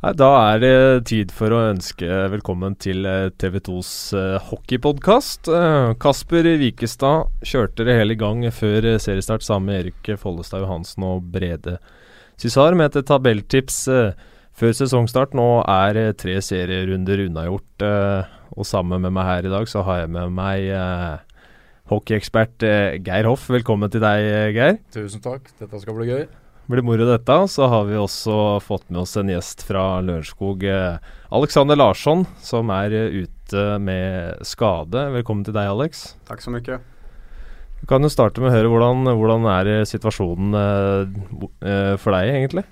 Da er det tid for å ønske velkommen til eh, TV2s uh, hockeypodkast. Uh, Kasper Wikestad kjørte det hele i gang før seriestart sammen med Erik Follestad Johansen og Brede Cysar med et tabelltips før sesongstart. Nå er tre serierunder unnagjort, og sammen med meg her i dag så har jeg med meg hockeyekspert Geir Hoff. Velkommen til deg, Geir. Tusen takk. Dette skal bli gøy blir moro, dette. Så har vi også fått med oss en gjest fra Lørenskog. Eh, Alexander Larsson, som er eh, ute med skade. Velkommen til deg, Alex. Takk så mye. Du kan jo starte med å høre hvordan, hvordan er situasjonen eh, for deg, egentlig?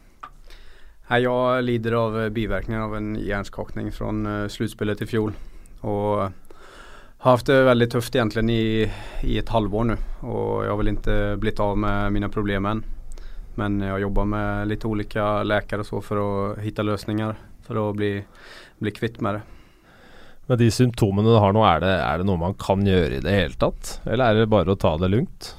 Jeg lider av bivirkninger av en hjerneskakning fra sluttspillet i fjor. Og har hatt det veldig tøft egentlig i, i et halvår nå. Og jeg har vel ikke blitt av med mine problemer ennå. Men jeg jobber med litt ulike läkare så for å hitta løsninger for å bli, bli kvitt med det. Med de symptomene du har nå, er det, er det, noe man kan gjøre i det hele tatt? Eller er det bare å ta det lugnt?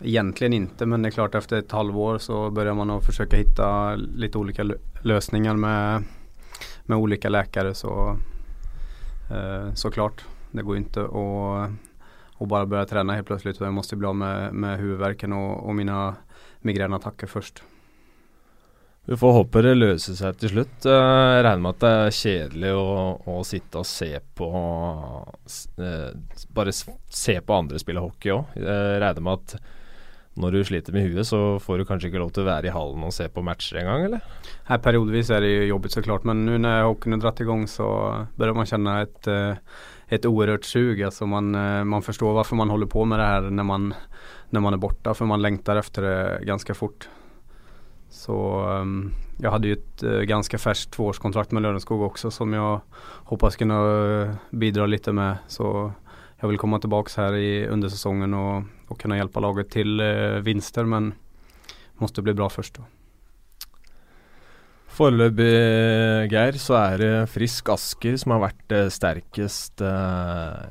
Egentlig ikke, men det er klart etter et halvår så begynner man å forsøke å finne litt ulike løsninger med, med ulike leger, Så, eh, så klart, det går ikke å, å bare begynne trene helt plutselig. Jeg må bli av med, med hodeverken og, og mine migreneattacker først. Vi får håpe det løser seg til slutt. Eh, jeg regner med at det er kjedelig å, å sitte og se på uh, Bare se på andre spille hockey òg. Jeg regner med at når du sliter med huet, så får du kanskje ikke lov til å være i hallen og se på matcher engang, eller? Her Periodevis er det jobbigt så klart, men nå når hockeyen er dratt i gang, så bør man kjenne et, eh, et oerhört sug. Altså man, man forstår hvorfor man holder på med det her når man när man är borta för man längtar efter det ganska fort. Så um, jag hade ju ett uh, ganska färskt tvåårskontrakt med Lörenskog också som jag hoppas kunna uh, bidra lite med. Så jag vill komma tilbake här i undersesongen og och, kunna hjälpa laget till uh, vinster men måste bli bra först då. Foreløpig, Geir, så er det Frisk Asker som har vært sterkest eh,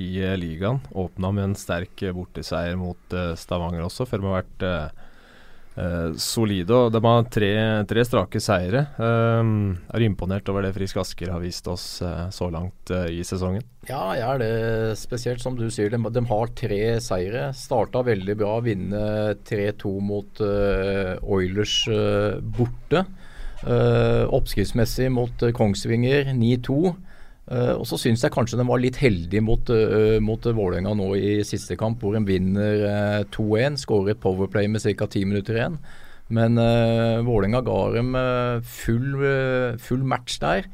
i uh, ligaen. Åpna med en sterk uh, borteseier mot uh, Stavanger også, før de har vært solide. og De har tre, tre strake seire. Eh, er imponert over det Frisk Asker har vist oss så langt i sesongen? Ja, jeg er det. Spesielt som du sier, de, de har tre seire. Starta veldig bra, vinne 3-2 mot Oilers borte. oppskriftsmessig mot Kongsvinger 9-2. Uh, og så syns jeg kanskje de var litt heldige mot, uh, mot Vålerenga nå i siste kamp, hvor de vinner uh, 2-1. Skårer et powerplay med ca. ti minutter igjen. Men uh, Vålerenga ga dem full, full, match der.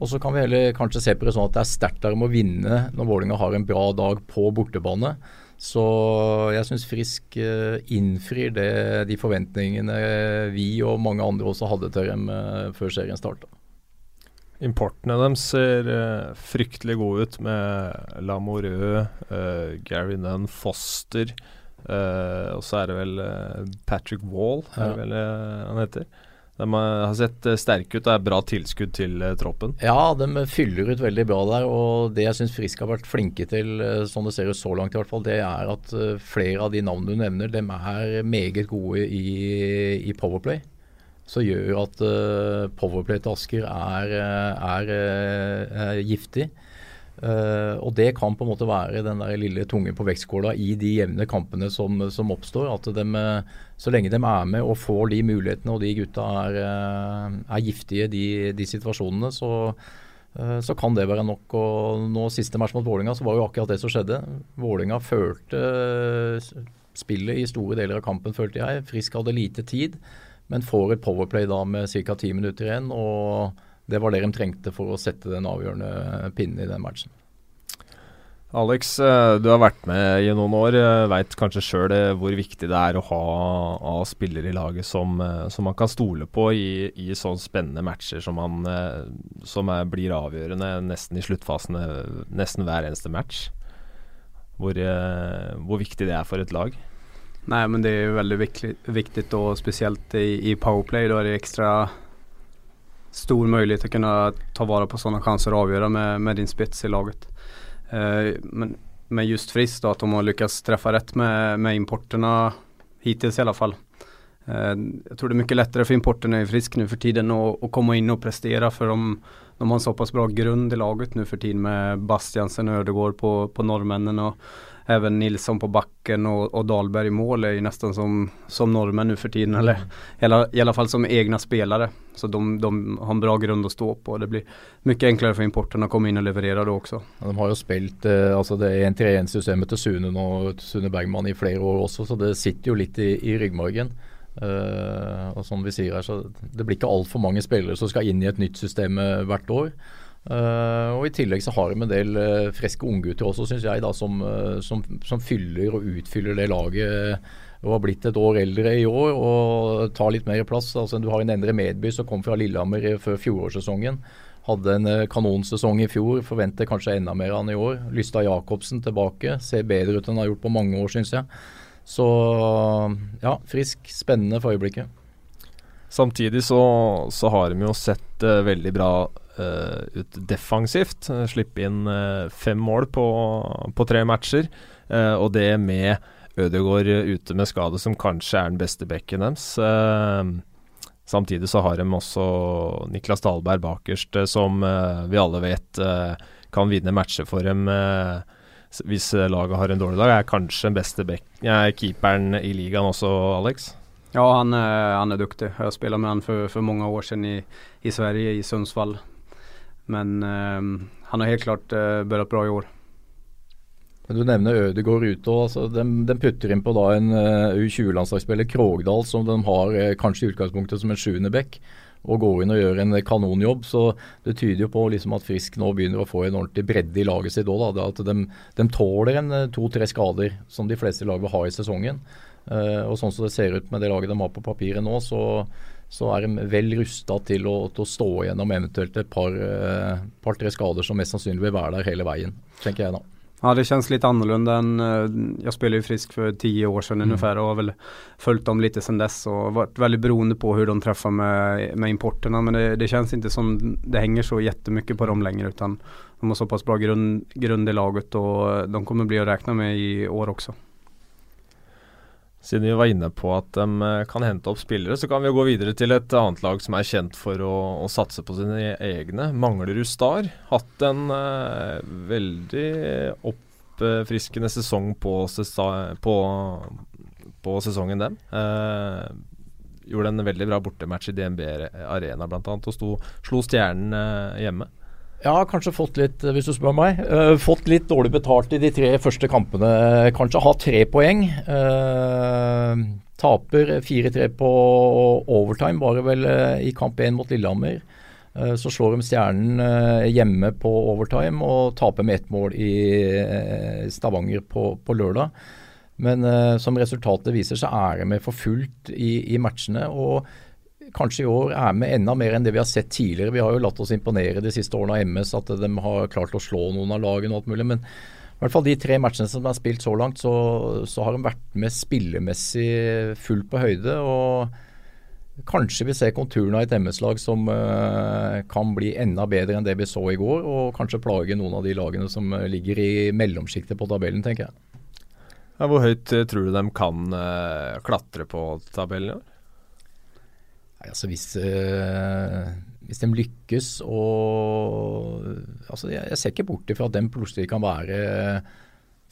Og så kan vi heller kanskje se på det sånn at det er sterkt der å vinne når Vålerenga har en bra dag på bortebane. Så jeg syns Frisk innfrir det, de forventningene vi og mange andre også hadde til dem før serien starta. Importene dem ser uh, fryktelig gode ut, med Lamoureux, uh, Gary Nunn, Foster uh, Og så er det vel Patrick Wall, er det vel han heter. De har sett sterke ut. og er bra tilskudd til troppen. Ja, de fyller ut veldig bra der. Og det jeg syns Frisk har vært flinke til, sånn det ser ut så langt i hvert fall, det er at flere av de navnene du nevner, de er meget gode i, i Powerplay som gjør at uh, powerplay til Asker er, eh, er, er, er giftig. Uh, og det kan på en måte være den der lille tunge på vektskåla i de jevne kampene som, som oppstår. At de, så lenge de er med og får de mulighetene, og de gutta er, er giftige de, de situasjonene, så, så, kan det være nok. Og nå Siste match mot Vålinga så var jo akkurat det som skjedde. Vålinga følte spillet i store deler av kampen, følte jeg. Frisk hadde lite tid men får et powerplay da med ca. ti minutter igjen. og Det var det de trengte for å sette den avgjørende pinnen i den matchen. Alex, eh, du har vært med i noen år. Veit kanskje sjøl eh, hvor viktig det er å ha, ha spillere i laget som, eh, som, man kan stole på i, i sånne spennende matcher som, man, som er, blir avgjørende nesten i sluttfasene nesten hver eneste match. Hvor, hvor viktig det er for et lag? Nej men det är väldigt viktigt, viktigt och speciellt i, i powerplay då är det extra stor möjlighet att kunna ta vara på sådana chanser och avgöra med, med din spets i laget. Eh, men, men just Frisk då att de har lyckats träffa rätt med, med importerna hittills i alla fall. jag tror det är mycket lättare för importen i frisk nu för tiden att komma in och prestera för de, de har en såpass bra grund i laget nu för tiden med Bastiansen och Ödegård på, på norrmännen även Nilsson på backen och, och Dahlberg i mål är ju nästan som, som norrmän nu för tiden. Mm. Eller i alle i alla fall som egna spelare. Så de, de, har en bra grund å stå på. Det blir mye enklere for importen å komme inn og leverere det også. Ja, de har jo spilt eh, altså det 1-3-1-systemet til Sune nå, Sune Bergman i flere år også, Så det sitter jo litt i, i ryggmargen. Uh, og som vi sier her, så Det blir ikke altfor mange spillere som skal inn i et nytt system hvert år. Uh, og I tillegg så har de en del uh, friske unggutter også, syns jeg, da, som, uh, som, som, fyller og utfyller det laget. og har blitt et år eldre i år og tar litt mer plass. Altså, du har en Endre Medby som kom fra Lillehammer før fjorårssesongen. Hadde en kanonsesong i fjor, forventer kanskje enda mer av han i år. Lysta Jacobsen tilbake, ser bedre ut enn han har gjort på mange år, syns jeg. Så ja, frisk, spennende for øyeblikket. Samtidig så, så har de jo sett veldig bra ut defensivt. Slippe inn uh, fem mål på, på tre matcher. og det med Ødegaard ute med skade, som kanskje er den beste bekken deres. samtidig så har de også Niklas Dahlberg bakerst, som vi alle vet kan vinne matcher for dem hvis laget har en dårlig dag. Er kanskje den beste keeperen i ligaen også, Alex? Ja, han, han er dyktig. Jeg spilte med han for, for mange år siden i, i Sverige, i Sundsvall. Men eh, han har helt klart eh, börjat bra i år. Men Du nevner Ødegaard ute. Altså, de, de, putter inn på da en uh, U20-landslagsspiller, Krogdal, som de har uh, kanskje i utgangspunktet som en sjuende back, og går inn og gjør en kanonjobb. Så det tyder jo på liksom, at Frisk nå begynner å få en ordentlig bredde i laget sitt òg. At de, de, tåler en uh, to-tre skader, som de fleste lag vil ha i sesongen. og sånn som det ser ut med det laget de har på papiret nå, så så er de vel rusta til, til, å stå gjennom eventuelt et par-tre eh, par, skader som mest sannsynlig vil være der hele veien, tenker jeg da. Ja, det känns litt annorlunda än, eh, jag spelade ju Frisk for tio år siden mm. ungefär och har väl följt dem litt siden dess og vært veldig beroende på hvordan de träffar med, med importerna. Men det, det, känns inte som det henger så jättemycket på dem längre utan de har så pass bra grund, grund i laget og de kommer bli å räkna med i år också. Siden vi var inne på at de eh, kan hente opp spillere, så kan vi gå videre til et annet lag som er kjent for å, å satse på sine egne. Manglerud Star. Hatt en uh, veldig oppfriskende sesong på, på, på sesongen, dem. Uh, gjorde en veldig bra bortematch i DNB Arena bl.a. og sto, slo Stjernen uh, hjemme. Ja, kanskje fått litt, hvis du spør meg. Uh, fått litt dårlig betalt i de tre første kampene. Kanskje ha tre poeng. Uh, taper 4-3 på overtime, bare vel uh, i kamp 1 mot Lillehammer. Så slår de Stjernen hjemme på overtime og taper med ett mål i Stavanger på, på lørdag. Men som resultatet viser, så er de med for fullt i, i matchene. og kanskje i år er med enda mer enn det vi har sett tidligere. Vi har jo latt oss imponere de siste årene av MS, at de har klart å slå noen av lagene og alt mulig. Men i hvert fall de tre matchene som er spilt så langt, så, så har de vært med spillemessig fullt på høyde. og Kanskje vi ser konturene av et MS-lag som uh, kan bli enda bedre enn det vi så i går, og kanskje plage noen av de lagene som ligger i mellomsjiktet på tabellen, tenker jeg. Ja, hvor høyt uh, tror du de kan uh, klatre på tabellen i år? Altså hvis, øh, hvis de lykkes og altså jeg, jeg ser ikke bort ifra at de plutselig kan være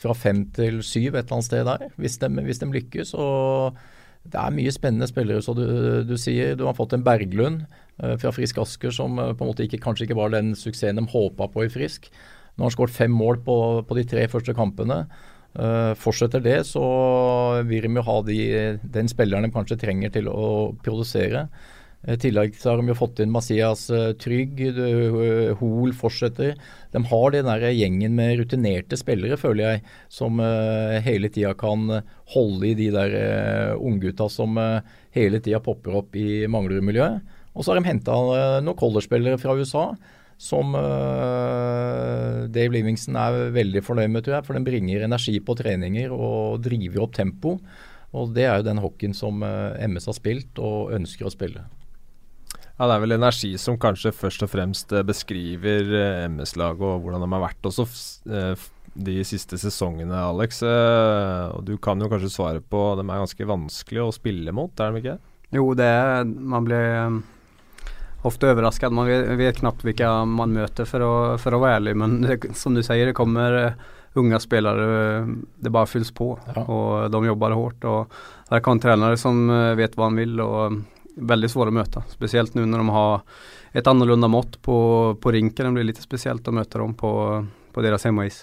fra fem til syv et eller annet sted der, hvis de, hvis de lykkes. og det er mye spennende spillere, så du, du sier. Du har fått en Berglund uh, fra Frisk Asker som uh, på en måte ikke, kanskje ikke var den suksessen de håpa på i Frisk. Nå har han skåret fem mål på, på, de tre første kampene. Uh, fortsetter det, så vil de jo ha de, den spilleren de kanskje trenger til å produsere. I tillegg så har de jo fått inn Masias uh, Trygg, uh, Hol fortsetter. De har den der gjengen med rutinerte spillere, føler jeg, som hele tida kan holde i de der unggutta som hele tida popper opp i Manglerud-miljøet. Og så har de henta noen collegespillere fra USA som uh, Dave Livingston er veldig fornøyd med, tror jeg. For den bringer energi på treninger og driver opp tempo. Og det er jo den hockeyen som uh, MS har spilt og ønsker å spille. Ja, Det er vel energi som kanskje først og fremst uh, beskriver MS-laget og hvordan de har vært også de siste sesongene, Alex. og Du kan jo kanskje svare på De er ganske vanskelig å spille mot, er de ikke? Jo, det er Man blir ofte overrasket. Man vet, vet knapt hvilke man møter, for å, for å være ærlig. Men det, som du sier, det kommer unge spillere. Det bare fylles på, ja. og de jobber hardt. Og der kan trenere som vet hva han vil. og Veldig svåre å møte, spesielt nå når de har et annorlunda mått på, på rinken. Det blir litt spesielt å møte dem på, på deres hjemmeis.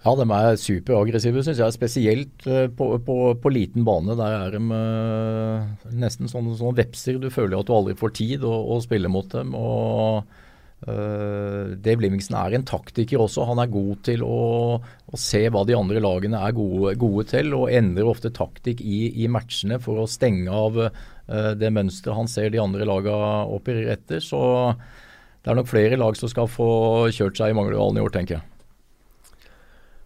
Ja, de er superaggressive, syns jeg. Spesielt uh, på, på, på, liten bane. Der er de uh, nesten sånne, sånne vepser. Du føler at du aldri får tid å, å spille mot dem. og uh, Dave Livingston er en taktiker også. Han er god til å, å se hva de andre lagene er gode, gode, til, og endrer ofte taktikk i, i matchene for å stenge av det mønsteret han ser de andre lagene opererer etter. Så det er nok flere lag som skal få kjørt seg i Manglerudhallen i år, tenker jeg.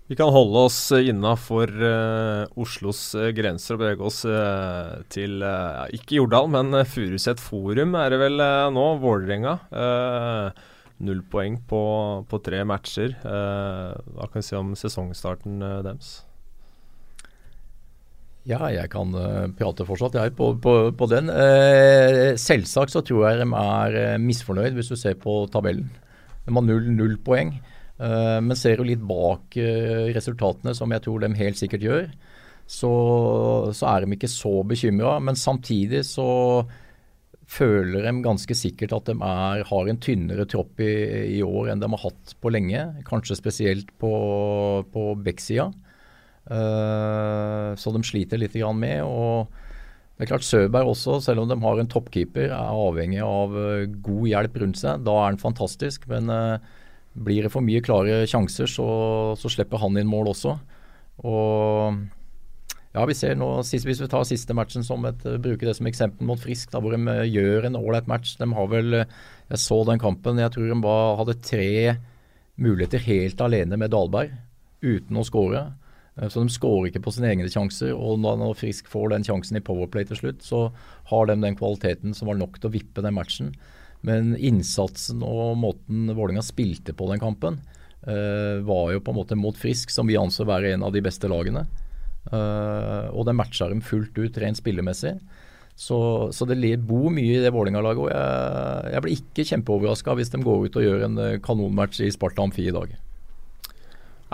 Vi kan holde oss innafor uh, Oslos uh, grenser og bevege oss uh, til ikke Jordal, men Furuset Forum er det vel nå. Vålerenga. null poeng på, på, tre matcher. hva kan vi si om sesongstarten deres? Ja, jeg kan prate fortsatt, jeg, på, på, på den. selvsagt så tror jeg de er misfornøyd, hvis du ser på tabellen. De har null, null poeng. Uh, men ser jo litt bak uh, resultatene, som jeg tror de helt sikkert gjør, så, så er de ikke så bekymra. Men samtidig så føler de ganske sikkert at de er, har en tynnere tropp i, i, år enn de har hatt på lenge. Kanskje spesielt på, på backsida. Uh, så de sliter litt med. og det er klart Søberg også, selv om de har en toppkeeper, er avhengig av god hjelp rundt seg. Da er han fantastisk. men blir det for mye klare sjanser, så, så slipper han inn mål også. Og ja, vi ser nå, Hvis vi tar siste matchen som et, bruker det som eksempel mot Frisk, da, hvor de eh, gjør en ålreit match. De har vel, eh, Jeg så den kampen. Jeg tror de bare hadde tre muligheter helt alene med Dahlberg, uten å skåre. Eh, så de skårer ikke på sine egne sjanser. Og når Frisk får den sjansen i Powerplay til slutt, så har de den kvaliteten som var nok til å vippe den matchen. Men innsatsen og måten Vålerenga spilte på den kampen, uh, var jo på en måte mot Frisk, som vi anser være en av de beste lagene. Uh, og det matcha dem fullt ut rent spillemessig. Så, så det bor mye i det Vålerenga-laget. Og jeg, jeg blir ikke kjempeoverraska hvis de går ut og gjør en eh, kanonmatch i Sparta Amfi i dag.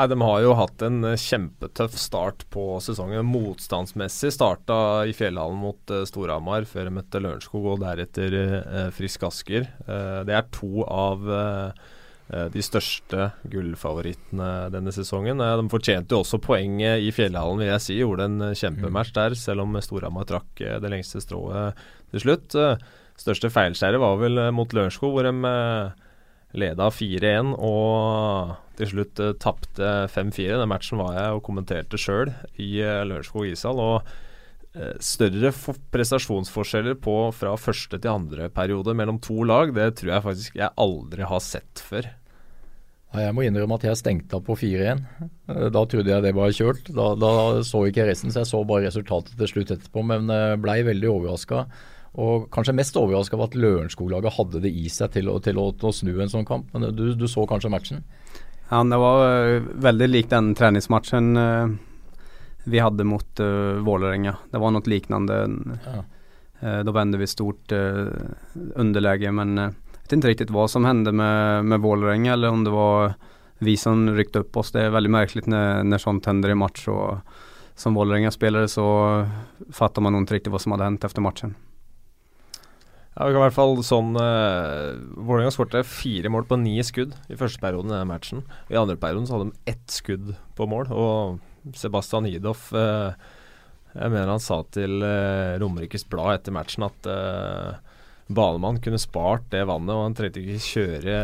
Nei, De har jo hatt en eh, kjempetøff start på sesongen. Motstandsmessig starta i Fjellhallen mot uh, Storhamar før de møtte Lørenskog, og deretter uh, Frisk Asker. Uh, det er to av de største gullfavorittene denne sesongen. de fortjente jo også poenget i Fjellhallen, vil jeg si. Gjorde en kjempematch der, selv om Storhamar trakk det lengste strået til slutt. Største feilskjæret var vel mot Lørenskog, hvor de leda 4-1 og til slutt uh, tapte 5-4. Den matchen var jeg og kommenterte sjøl i uh, Lørenskog ishall. Og uh, større prestasjonsforskjeller på fra første til andre periode mellom to lag, det tror jeg faktisk jeg aldri har sett før. Jeg må innrømme at jeg stengte av på 4-1. Da trodde jeg det var kjørt. Da, da, så ikke jeg resten, så jeg så bare resultatet til slutt etterpå. Men blei veldig overraska. Og kanskje mest overraska over at Lørenskog-laget hadde det i seg til å, til å, til å snu en sånn kamp. Men du, du, så kanskje matchen? Ja, det var uh, veldig lik den treningsmatchen uh, vi hadde mot uh, Vålerenga. Det var noe lignende. Ja. Uh, da vende vi stort uh, underläge, men uh, jeg vet ikke riktig hva som hendte med, med Vålerenga, eller om det var vi som rykte opp oss. Det er veldig merkelig når, når sånt hender i match. og som Vålerenga-spelare så fatter man ikke riktig hva som hadde hendt etter matchen. Ja, vi kan i hvert fall sånn uh, Vålerenga skåret fire mål på ni skudd i første perioden i matchen. I andre perioden så hadde de ett skudd på mål. Og Sebastian Hidoff uh, Jeg mener han sa til uh, Romerikes Blad etter matchen at uh, Banemann kunne spart det vannet, og han trengte ikke kjøre,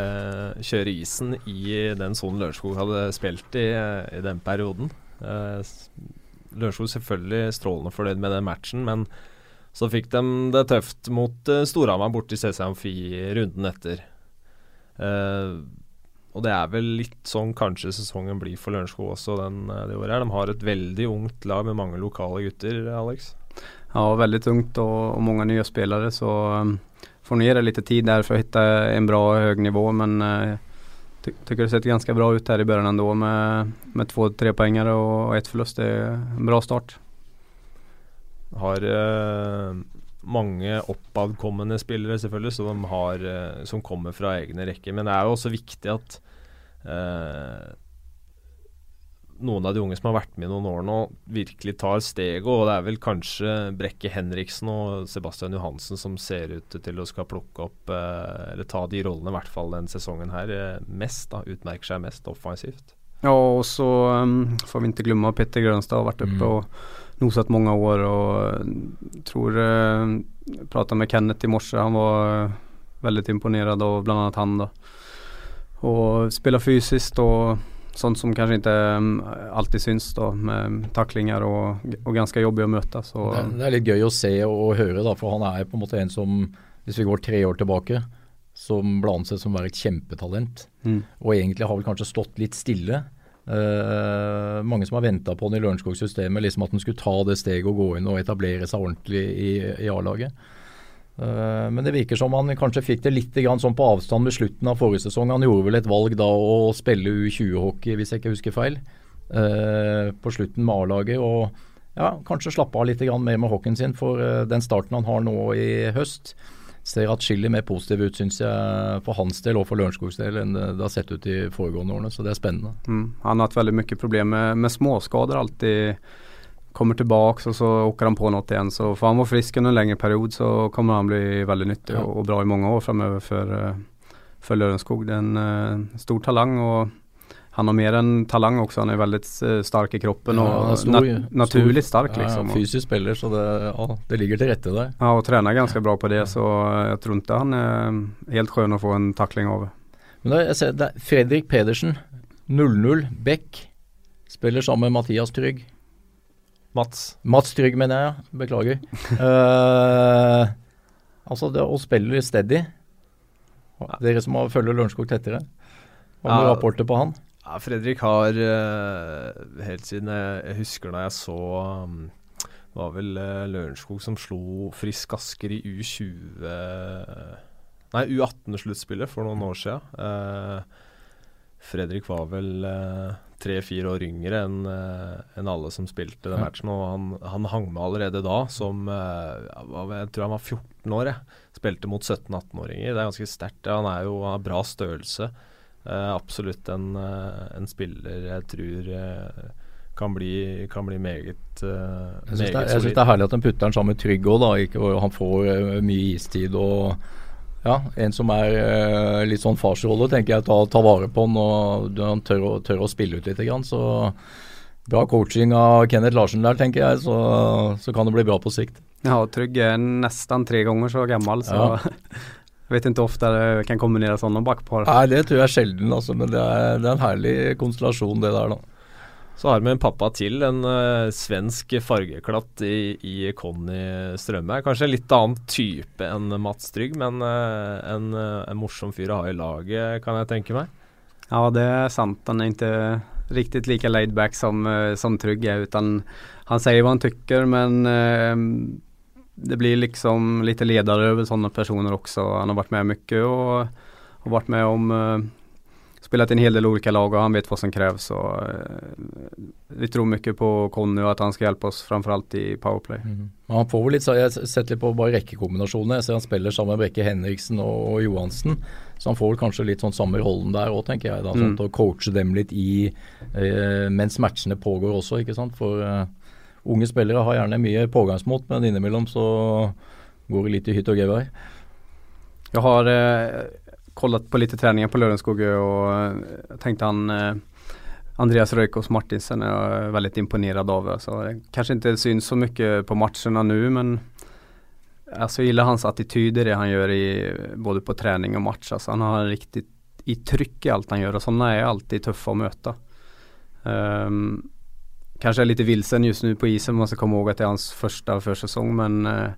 kjøre isen i den sonen Lørenskog hadde spilt i, i den perioden. Uh, Lørenskog selvfølgelig strålende fornøyd med den matchen, men så fikk de det tøft mot uh, Storhamar borte i CC Amfi runden etter. Uh, og det er vel litt sånn kanskje sesongen blir for Lørenskog også den, uh, det året. her. De har et veldig ungt lag med mange lokale gutter, Alex. Ja, veldig ungt og, og mange nye spillere. Så um, får gi det litt tid der for å finne en bra høyt nivå. Men uh, Ty tycker det ser ganske bra ut her i begynnelsen med, med två poenger og ett forlust. Det er en bra start. Har uh, mange oppadkommende spillere selvfølgelig som, har, uh, som, kommer fra egne rekker. Men det er jo også viktig at eh, noen av de unge som har vært med i noen år nå, virkelig tar steget. Og det er vel kanskje Brekke Henriksen og Sebastian Johansen som ser ut til å skal plukke opp, eller ta de rollene, i hvert fall den sesongen her, mest. da, Utmerker seg mest offensivt. Ja, og så um, får vi ikke glemme at Petter Grønstad har vært oppe mm. og nosat mange år. og uh, tror jeg Pratet med Kenneth i morse, han var uh, veldig imponert av bl.a. han. da. Og spiller fysisk og sånt som kanskje ikke alltid syns, da, med taklinger og, og ganske jobbig å møte. Så. Det, er litt gøy å se og, og høre, da, for han er på en måte en som, hvis vi går tre år tilbake, som ble ansett som å være et kjempetalent. Mm. Og egentlig har vel kanskje stått litt stille. Uh, mange som har venta på den i Lørenskog-systemet, liksom at den skulle ta det steget og gå inn og etablere seg ordentlig i, i A-laget. Uh, men det virker som han kanskje fikk det litt sånn på avstand ved slutten av forrige sesong. Han gjorde vel et valg da å spille U20-hockey, hvis jeg ikke husker feil, uh, på slutten med A-laget. Og ja, kanskje slappe av litt mer med hockeyen sin for den starten han har nå i høst ser atskillig mer positiv ut, syns jeg, for hans del og for Lørenskogs del enn det, har sett ut de foregående årene. Så det er spennende. Mm. Han har hatt veldig mye problemer med, med småskader alltid. Kommer tilbake og så åker han på noe igjen. Så får han være frisk under en lengre periode, så kommer han bli veldig nyttig ja. og, og, bra i mange år framover for, eh, for Lørenskog. Det er en uh, stor talang. og han har mer enn talang også. Han er veldig stark sterk i kroppen og stor, nat naturlig sterk. liksom. Ja, fysisk spiller, så det, ja, det, ligger til rette der. Ja, og trener ganske bra på det, så jeg tror ikke han er helt skjønn å få en takling av. Men da, jeg ser, det er Fredrik Pedersen, 0-0, Beck, spiller sammen med Mathias Trygg. Mats. Mats Trygg, mener jeg. ja. Beklager. uh, altså, det å spille steady Dere som følger Lørenskog tettere. Har du ja, rapporter på han? Ja, Fredrik har uh, helt siden jeg, jeg, husker da jeg så um, Det var vel uh, Lørenskog som slo Frisk Asker i U20 uh, Nei, U18-sluttspillet for noen år siden. Fredrik var vel tre-fire år yngre enn en alle som spilte den matchen. Og han, han hang med allerede da som Jeg tror han var 14 år. Jeg. Spilte mot 17-18-åringer. Det er ganske sterkt. Han er jo av bra størrelse. Uh, absolutt en, uh, en, spiller jeg tror uh, kan, bli, kan bli, meget uh, Jeg syns det, det, er herlig at han putter den sammen med Trygg òg, da. han får mye istid og ja, en som er litt sånn farsrolle, tenker jeg. Ta, ta vare på han og han tør, tør å spille ut litt. Grann, så bra coaching av Kenneth Larsen der, tenker jeg. Så, så kan det bli bra på sikt. Ja, Trygg er nesten tre ganger så gammel, så ja. Jeg vet ikke ofte det kan kombinere sånne bakpar. Nei, det tror jeg sjelden, altså, men det er, det er, en herlig konstellasjon, det der, da. Så har vi en pappa til, en uh, svensk fargeklatt i, i Conny Strømberg. Kanskje en litt annen type enn Mats Trygg, men uh, en, uh, en, morsom fyr å ha i laget, kan jeg tenke meg. Ja, det er sant. Han er ikke riktig like laid back som, som Trygg er. Utan han sier hva han tykker, men det blir liksom lite ledare över sådana personer också. Han har varit med mycket och, har varit med om uh, spelat i en hel del olika lag och han vet vad som krävs. Och, uh, vi tror mycket på Conny og at han skal hjelpe oss framförallt i powerplay. Mm. Han får litt, Jeg har sett litt på bare rekkekombinasjonene. Jeg ser han spiller sammen med Brekke Henriksen og, og, Johansen. Så han får vel kanskje litt sånn samme rollen der òg, tenker jeg. da, sånn, mm. Å coache dem litt i uh, mens matchene pågår også, ikke sant. For unge spillere har gjerne mye pågangsmot, men innimellom så går det litt i hytt og gevær. Jeg har eh, kollet på litt treninger på Lørenskog og eh, tenkte han eh, Andreas Røykås Martinsen er veldig imponert av. Så kanskje ikke syns så mye på matchene nå, men altså, jeg liker hans attityder, det han gjør i, både på trening og match. Altså, han har riktig i trykk i alt han gjør, og sånne er alltid tøffe å møte. Um, kanske är lite vilsen just nu på isen. Man ska komma ihåg att det är hans första försäsong men eh,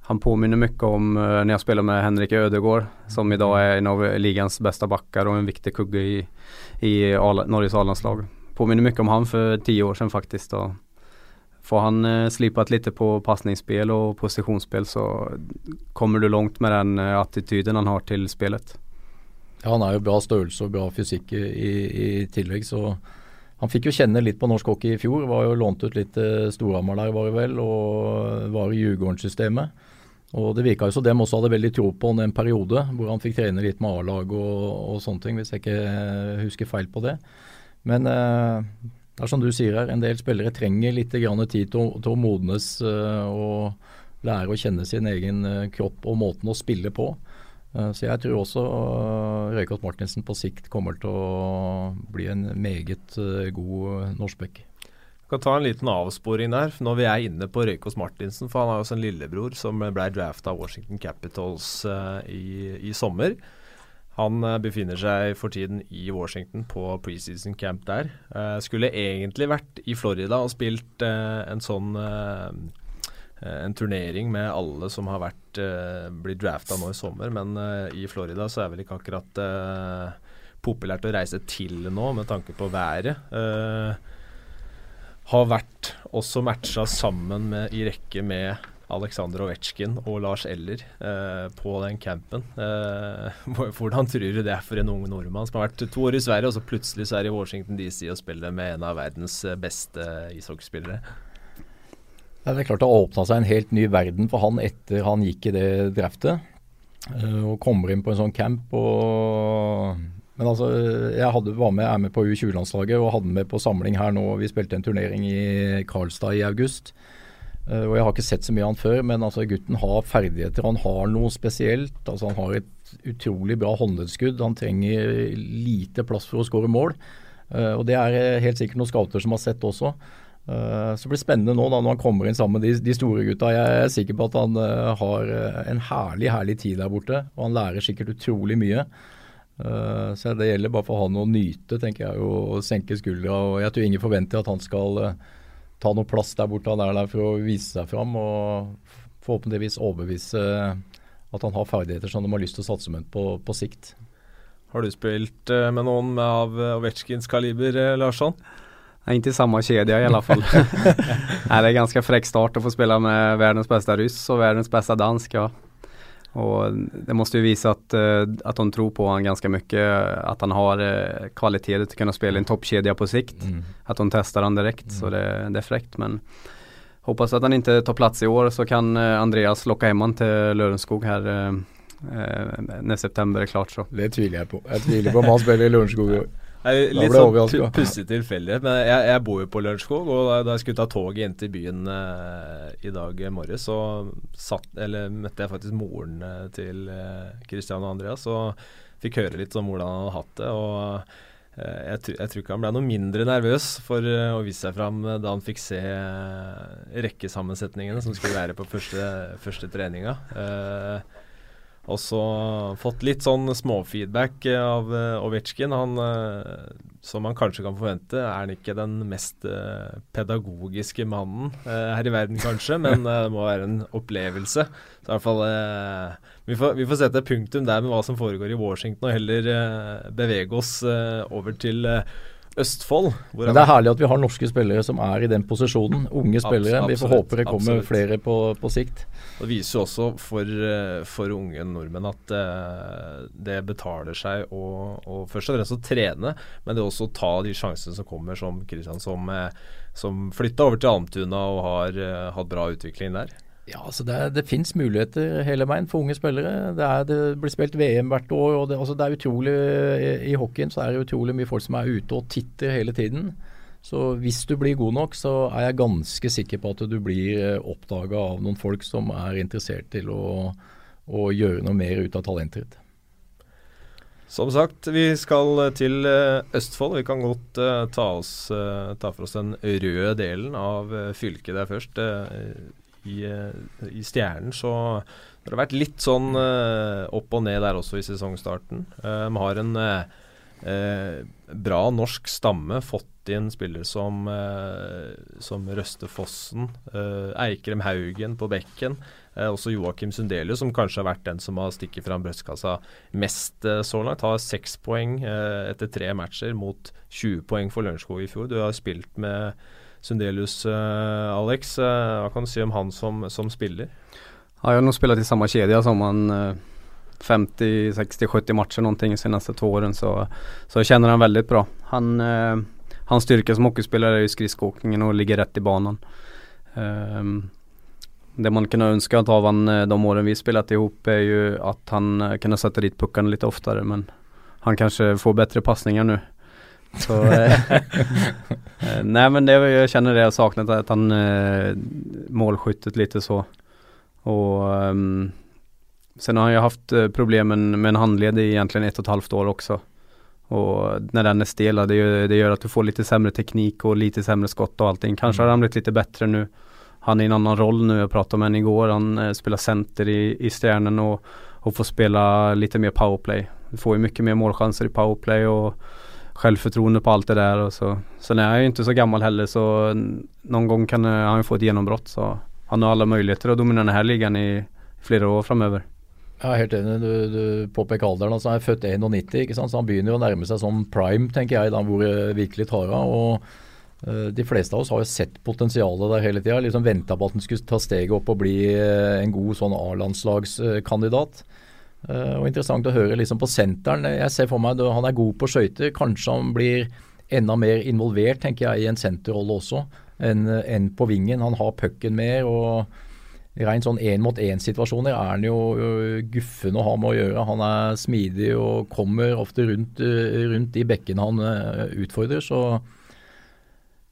han påminner mycket om eh, när jag spelade med Henrik Ödegård som idag är en av ligans bästa backar och en viktig kugge i, i Al Norges A-landslag. Påminner mycket om han för tio år sedan faktiskt. Och får han eh, slipat lite på passningsspel och positionsspel så kommer du långt med den eh, attityden han har till spelet. Ja, han er jo bra størrelse og bra fysikk i, i, tillegg, så han fikk jo kjenne litt på norsk hockey i fjor. Var jo lånt ut litt til Storhamar der, var det vel, og var i Djurgården-systemet. Og Det virka jo som dem også hadde veldig tro på han en periode, hvor han fikk trene litt med A-lag og, og, sånne ting, hvis jeg ikke husker feil på det. Men eh, det er som du sier her, en del spillere trenger litt tid til, til å modnes eh, og lære å kjenne sin egen eh, kropp og måten å spille på. Eh, så jeg tror også uh, Martinsen på sikt kommer til å bli en meget uh, god norskbekk. Vi kan ta en liten avsporing der, når vi er inne på Røykås Martinsen. For han har også en lillebror som ble drafta av Washington Capitals i, i, sommer. Han befinner seg for tiden i Washington på preseason camp der. skulle egentlig vært i Florida og spilt en sånn Eh, en turnering med alle som har vært uh, blitt drafta nå i sommer. Men uh, i Florida så er vel ikke akkurat populært å reise til nå med tanke på været. har vært også matcha sammen med, i rekke med Aleksandr Ovetsjkin og Lars Eller på den campen. hvordan tror du det er for en ung nordmann som har vært to år i Sverige, og så plutselig så er i Washington DC og spiller med en av verdens beste ishockeyspillere? Det er klart det åpna seg en helt ny verden for han etter han gikk i det draftet. Uh, og kommer inn på en sånn camp og Men altså, jeg hadde, var med, er med på U20-landslaget og hadde med på samling her nå. Vi spilte en turnering i Karlstad i august. Uh, og Jeg har ikke sett så mye av han før, men altså, gutten har ferdigheter. Han har noe spesielt. altså Han har et utrolig bra håndleddskudd. Han trenger lite plass for å skåre mål. Uh, og Det er helt sikkert noen scouter som har sett også. Uh, så det blir spennende nå da når han kommer inn sammen med de, de store gutta. Jeg er sikker på at han uh, har uh, en herlig herlig tid der borte, og han lærer sikkert utrolig mye. så det gjelder bare for han å nyte, tenker jeg, og senke skuldra. og Jeg tror ingen forventer at han skal ta noe plass der borte. Han er der for å vise seg fram og forhåpentligvis overbevise at han har ferdigheter som de har lyst til å satse med på, på sikt. Har du spilt med noen av Ovetsjkins kaliber, Larsson? Nej, inte i samma kedja i alla fall. Nej, det är ganska fräck start att få spela med världens bästa ryss och världens bästa dansk. Ja. Och det måste ju visa att, eh, att de tror på honom ganska mycket. Att han har eh, kvaliteter att kunna spela i en toppkedja på sikt. Mm. Att de testar honom direkt. Mm. Så det, det är fräckt. Men hoppas att han inte tar plats i år så kan eh, Andreas locka hem honom till Lørenskog här när september är klart. Så. Det tviler jag på. Jag tvivlar på om han spelar i Lørenskog. Litt sånn pussig tilfeldighet. Men jeg, jeg, bor jo på Lørenskog, og da, da jeg skulle ta toget inn til byen uh, i dag morges, så satt, eller, møtte jeg faktisk moren uh, til Kristian uh, og Andreas og fikk høre litt om hvordan han hadde hatt det. og jeg, jeg, tror ikke han ble noe mindre nervøs for å vise seg fram da han fikk se rekkesammensetningene som skulle være på første, første treninga. Uh, og så fått litt sånn småfeedback av uh, Ovetsjkin. Han, uh, som man kanskje kan forvente, er han ikke den mest pedagogiske mannen her i verden, kanskje, men det må være en opplevelse. Så i hvert fall vi får, vi, får, sette punktum der med hva som foregår i Washington, og heller bevege oss over til Østfold. Men Det er herlig at vi har norske spillere som er i den posisjonen. Unge spillere. Absolutt, vi får håpe det kommer absolutt. flere på, på, sikt. Det viser jo også for, eh, for unge nordmenn at uh, det betaler seg å, å, først og fremst å trene, men det også å ta de sjansene som kommer, som Kristian som, uh, som flytta over til Almtuna og har uh, hatt bra utvikling der. Ja, altså Det, det finnes muligheter hele veien for unge spillere. Det, er, det blir spilt VM hvert år. og det, altså det er utrolig, I, I hockeyen så er det utrolig mye folk som er ute og titter hele tiden. Så hvis du blir god nok, så er jeg ganske sikker på at du blir eh, oppdaga av noen folk som er interessert til å, å gjøre noe mer ut av talentet ditt. Som sagt, vi skal til eh, Østfold. Vi kan godt ta, oss, ta, for oss den røde delen av fylket der først i, eh, i Stjernen så det har vært litt sånn uh, opp og ned der også i sesongstarten. Uh, vi har en bra norsk stamme. Fått inn spillere som, som Røste Fossen, Eikrem Haugen på bekken. også Joakim Sundelius, som kanskje har vært den som har stikket fram brystkassa mest så langt. Har seks poeng etter tre matcher mot 20 poeng for Lørenskog i fjor. Du har spilt med Sundelius, uh, Alex. Uh, hva kan du si om han som, som spiller? Ja, han har spelat i samme kjede som han uh, 50, 60, 70 matcher någonting de siste to årene, så, så kjenner han veldig bra. Han, eh, hans styrke som hockeyspiller er jo skridskåkingen og ligger rett i banen. Um, det man kunne ønske av han eh, de årene vi spilte ihop er jo at han kunne sette dit puckene litt oftere men han kanskje får bättre pasninger nu. Så, eh, nej men det, jag känner det jag saknat att han eh, målskyttet lite så. Och um, sen har ju haft problemen med en handled i egentligen ett och ett halvt år också. Och när den är stel, det gör, det gör att du får lite sämre teknik och lite sämre skott och allting. Kanske mm. har han blivit lite bättre nu. Han är i en annan roll nu, jag pratade med honom igår. Han eh, spelar center i, i Stjärnen och, och får spela lite mer powerplay. Du får ju mycket mer målchanser i powerplay och självförtroende på allt det där. Och så. Sen är han ju inte så gammal heller så någon gång kan han ju få ett genombrott. Så han har alla möjligheter att dominera den här ligan i flera år framöver. Jeg er helt enig. Du, du påpeker alderen. altså Han er født 91, ikke sant? så han begynner å nærme seg som prime, tenker jeg, da hvor det virkelig tar av. og uh, De fleste av oss har jo sett potensialet der hele tida. Liksom venta på at han skulle ta steget opp og bli uh, en god sånn A-landslagskandidat. Uh, og Interessant å høre liksom på senteren. Jeg ser for meg at Han er god på skøyter. Kanskje han blir enda mer involvert tenker jeg, i en senterrolle også enn en på vingen. Han har pucken mer. og Rent sånn én-mot-én-situasjoner er han jo guffen å ha med å gjøre. Han er smidig og kommer ofte rundt, rundt de bekkene han utfordrer. Så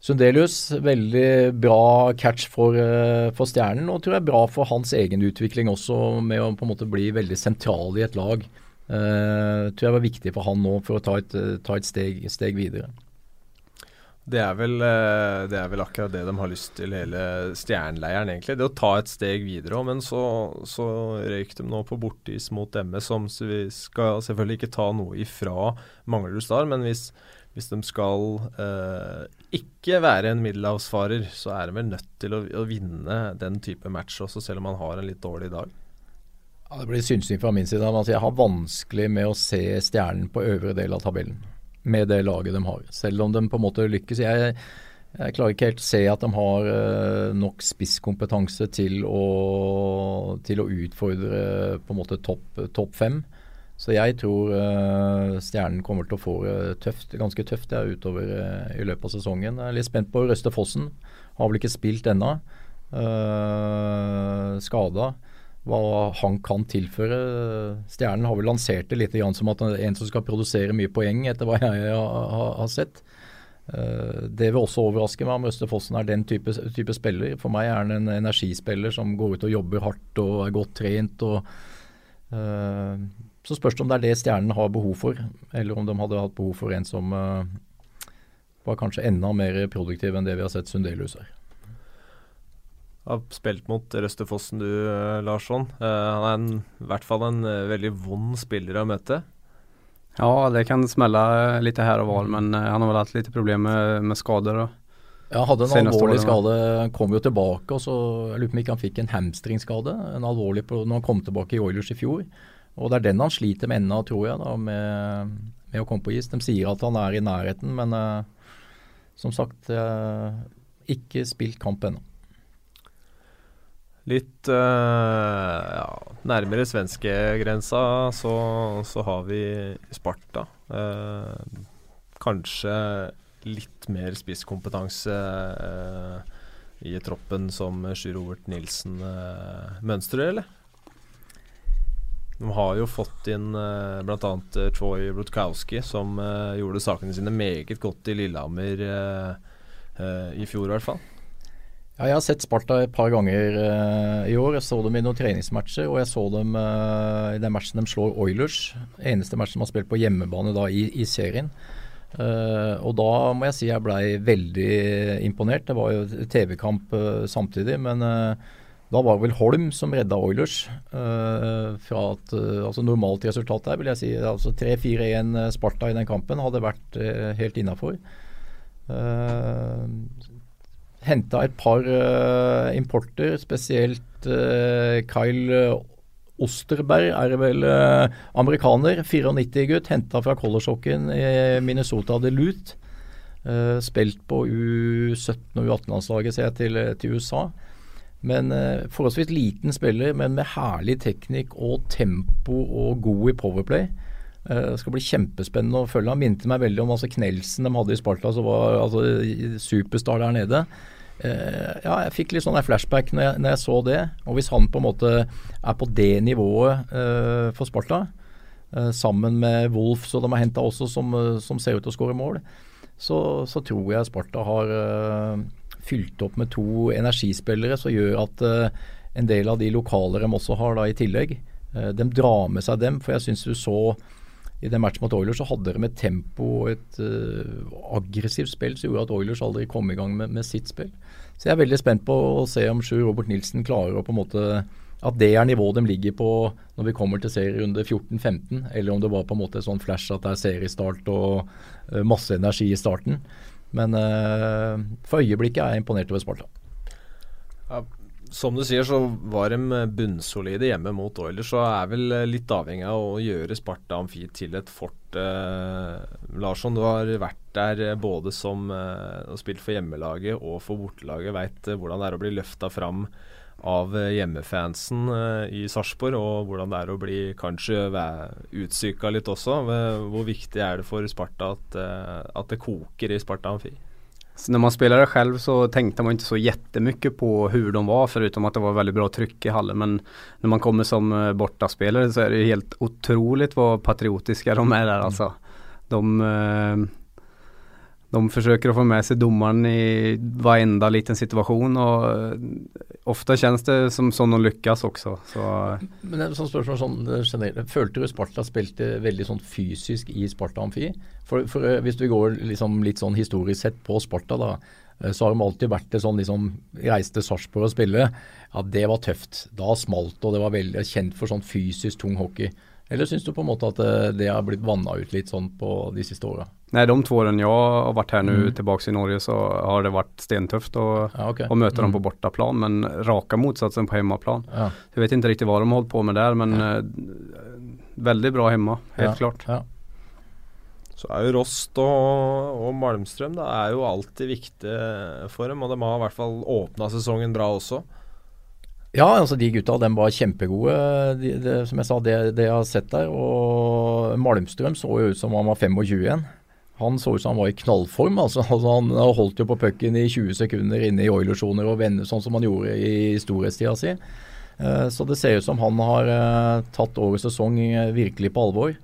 Sundelius, veldig bra catch for, for, Stjernen, og tror jeg bra for hans egen utvikling også, med å på en måte bli veldig sentral i et lag. Uh, tror jeg var viktig for han nå for å ta et, ta et steg, steg videre. Det er, vel, eh, det er, vel, akkurat det de har lyst til, hele stjerneleiren, egentlig. Det å ta et steg videre òg. Men så, så røyk de nå på bortis mot MS, som vi skal selvfølgelig ikke ta noe ifra Manglerud Star. Men hvis, hvis, de skal eh, ikke være en middelhavsfarer, så er han vel nødt til å, å, vinne den type match også, selv om han har en litt dårlig dag. Ja, det blir synsing fra min side. Altså, jeg har vanskelig med å se stjernen på øvre del av tabellen med det laget de har. Selv om de på en måte lykkes. Jeg, jeg klarer ikke helt å se at de har uh, nok spisskompetanse til å, til å utfordre på en måte topp topp fem. Så jeg tror uh, Stjernen kommer til å få det ganske tøft ja, utover uh, i løpet av sesongen. Jeg er litt spent på Røste Fossen. Har vel ikke spilt ennå. Uh, skada hva han kan tilføre. Stjernen har vel lansert det litt som at en som skal produsere mye poeng, etter hva jeg har, sett. Det vil også overraske meg om Røste Fossen er den type, type, spiller. For meg er han en energispiller som går ut og jobber hardt og er godt trent. Og, så spørs det om det er det Stjernen har behov for, eller om de hadde hatt behov for en som uh, var kanskje enda mer produktiv enn det vi har sett Sundelius her har spilt mot Røstefossen du, eh, Larsson. Uh, han er en, i hvert fall en uh, veldig vond spiller å møte. Ja, det kan smelle litt her og var, men uh, han har vel hatt litt problemer med, med skader. Og. Ja, hadde en alvorlig skade. Kom jo tilbake, og så jeg lurer på om ikke han fikk en hamstringskade. En alvorlig på, når han kom tilbake i Oilers i fjor. Og det er den han sliter med ennå, tror jeg, da, med, med, å komme på is. De sier at han er i nærheten, men som sagt, ikke spilt kamp ennå. Litt uh, ja, nærmere svenskegrensa så, så har vi Sparta. Uh, kanskje litt mer spisskompetanse uh, i troppen som Sjur Overt Nilsen mønstrer, eller? De har jo fått inn uh, bl.a. Uh, Troy Brutkowski, som gjorde sakene sine meget godt i Lillehammer i fjor, i hvert fall. Ja, jeg har sett Sparta et par ganger uh, i år. Jeg så dem i noen treningsmatcher, og jeg så dem uh, i den matchen de slår Oilers. Eneste matchen de har spilt på hjemmebane da i, i serien. Uh, og da må jeg si jeg blei veldig imponert. Det var jo TV-kamp samtidig, men da var det vel Holm som redda Oilers fra at altså Normalt resultat der, vil jeg si. altså 3-4-1 Sparta i den kampen hadde vært helt innafor. Uh, henta et par uh, importer, spesielt uh, Kyle Osterberg er vel uh, amerikaner. 94-gutt, henta fra Collershocken i Minnesota Duluth. Uh, spilt på U17- og U18-landslaget, ser jeg, til, til USA. Men eh, forholdsvis liten spiller, men med herlig teknikk og tempo og god i powerplay. Eh, det skal bli kjempespennende å følge. Han minte meg veldig om altså, Knelsen de hadde i Sparta, som var altså, superstar der nede. Eh, ja, jeg fikk litt sånn flashback når jeg, når jeg, så det. Og hvis han på en måte er på det nivået eh, for Sparta, eh, sammen med Wolf, som de har henta også, som, som, ser ut til å skåre mål, så, så, tror jeg Sparta har fylt opp med to energispillere som gjør at uh, en del av de lokaler de også har da i tillegg, uh, de drar med seg dem. For jeg syns du så i den matchen mot Oilers så hadde de et tempo og et uh, aggressivt spill som gjorde at Oilers aldri kom i gang med, med, sitt spill. Så jeg er veldig spent på å se om Sjur Robert Nilsen klarer å på en måte at det er nivået de ligger på når vi kommer til serierunde 14-15, eller om det var på en måte sånn flash at det er seriestart og masse energi i starten. Men uh, for øyeblikket er jeg imponert over Sparta. Ja, som du sier, så var de bunnsolide hjemme mot Oilers, så er vel litt avhengig av å gjøre Sparta Amfi til et fort. Eh, Larsson, du har vært der både som eh, spilt for hjemmelaget og for bortelaget. Veit eh, hvordan det er å bli løfta fram av eh, hjemmefansen eh, i Sarpsborg, og hvordan det er å bli kanskje utsyka litt også. Hvor viktig er det for Sparta at, eh, at det koker i Sparta Amfi? Så när man spelade själv så tänkte man inte så jättemycket på hur de var förutom att det var väldigt bra tryck i hallen. Men när man kommer som bortaspelare så är det helt otroligt vad patriotiska de är där alltså. De, de försöker att få med sig domaren i varenda liten situation og eh, ofte kjennes det som sånn de lykkes også. Så. Men er sånn spørsmål sånn generelt. Følte du Sparta spilte veldig sånn fysisk i Sparta Amfi? For, for eh, Hvis du går liksom litt sånn historisk sett på Sparta, da, eh, så har de alltid vært det sånn liksom Reiste Sarpsborg og spille. Ja, det var tøft. Da smalt det, og det var veldig kjent for sånn fysisk tung hockey. Eller syns du på en måte at det har blitt vanna ut litt sånn på de siste åra? Nei, de to årene jeg har vært her nå mm. tilbake i Norge, så har det vært stentøft å, ja, okay. å møte mm. dem på borteplan. Men raka motsatsen på hjemmeplan. Ja. Jeg vet ikke riktig hva de har holdt på med der, men ja. uh, veldig bra hjemme. Helt klart. Så er jo Rost og, og Malmstrøm det er jo alltid viktig for dem, og de har i hvert fall åpna sesongen bra også. Ja, altså de gutta de var kjempegode, de, de, som jeg sa, det, det, jeg har sett der. Og Malmstrøm så jo ut som han var 25 igjen. Han så ut som han var i knallform. altså, altså Han holdt jo på pucken i 20 sekunder inne i oilersoner og vende sånn som han gjorde i storhetstida si. Uh, så det ser ut som han har uh, tatt årets sesong uh, virkelig på alvor.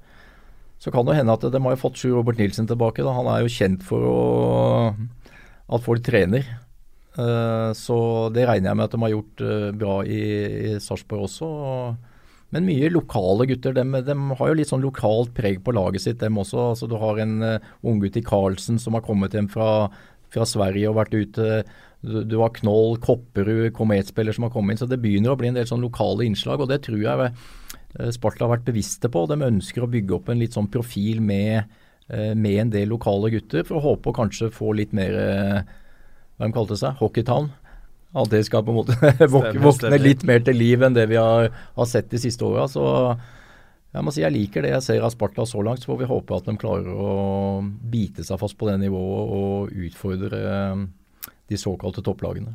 Så kan det hende at de har fått Sjur Robert Nilsen tilbake. Da. Han er jo kjent for å, at folk trener. Eh, så det regner jeg med at de har gjort eh, bra i, i Sarpsborg også. Men mye lokale gutter. De, de, har jo litt sånn lokalt preg på laget sitt, dem også. Altså, du har en uh, unggutt i Karlsen som har kommet hjem fra, fra Sverige og vært ute. Du, du har Knoll, Kopperud, kometspiller som har kommet inn. Så det begynner å bli en del sånn lokale innslag, og det tror jeg uh, Sparta har vært bevisste på. De ønsker å bygge opp en litt sånn profil med, uh, med en del lokale gutter, for å håpe å kanskje få litt mer hva de kalte seg, Hockeytown. At det skal på en måte våkne litt mer til liv enn det vi har, har sett de siste åra. Så jeg må si jeg liker det jeg ser av Sparta så langt. Så får vi håpe at de klarer å bite seg fast på det nivået og utfordre eh, de såkalte topplagene.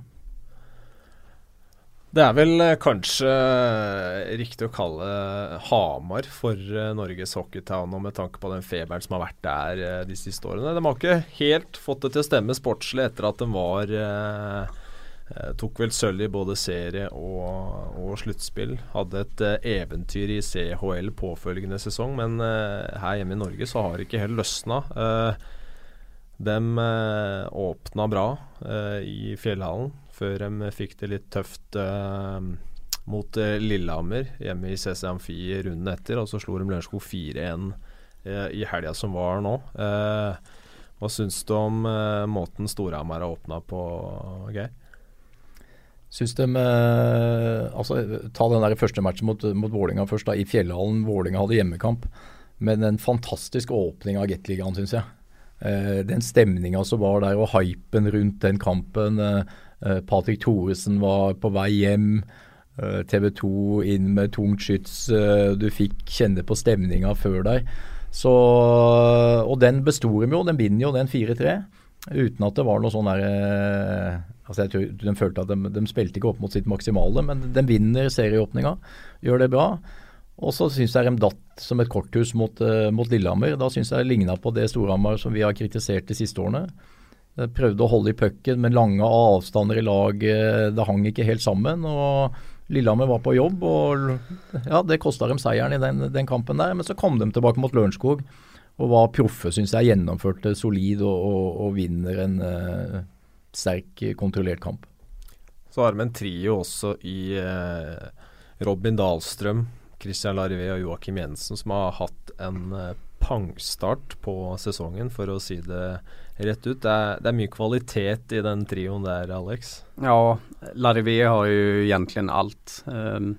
Det er vel eh, kanskje eh, riktig å kalle Hamar for eh, Norges hockeytown, og med tanke på den feberen som har vært der de siste årene. De har ikke helt fått det til å stemme sportslig etter at de var Tok vel sølv i både serie og, og sluttspill. Hadde et eventyr i CHL påfølgende sesong, men her hjemme i Norge så har det ikke helt løsna. de åpna bra i Fjellhallen før de fikk det litt tøft eh, mot Lillehammer hjemme i CC Amfi runden etter. Og så slo de Lørenskog 4-1 eh, i helga som var nå. hva syns du om måten Storhamar har åpna på, Geir? Syns de altså, Ta den der første matchen mot, mot Vålinga først, da, i Fjellhallen. Vålinga hadde hjemmekamp. Men en fantastisk åpning av Gateligaen, syns jeg. den stemninga som var der, og hypen rundt den kampen. Eh, Patrick Thoresen var på vei hjem. Eh, TV 2 inn med tungt skyts. Eh, du fikk kjenne på stemninga før der. Så, og den besto dem jo. Den vinner jo den 4-3. Uten at det var noe sånn derre Altså jeg tror De følte at de, de spilte ikke opp mot sitt maksimale, men de vinner serieåpninga. Gjør det bra. Og så syns jeg de datt som et korthus mot, mot Lillehammer. Da syns jeg det ligna på det Storhamar som vi har kritisert de siste årene. De prøvde å holde i pucken men lange avstander i laget. Det hang ikke helt sammen. og Lillehammer var på jobb, og ja, det kosta dem seieren i den, den, kampen der. Men så kom de tilbake mot Lørenskog og var proffe, syns jeg. Gjennomførte solid og, og, og vinner en eh, sterk, kontrollert kamp. Så har vi en trio også i eh, Robin Dahlstrøm, Christian Larivé og Joakim Jensen, som har hatt en eh, pangstart på sesongen, for å si det rett ut. Det er, det er mye kvalitet i den trioen der, Alex. Ja, Larivé har jo egentlig alt. Um,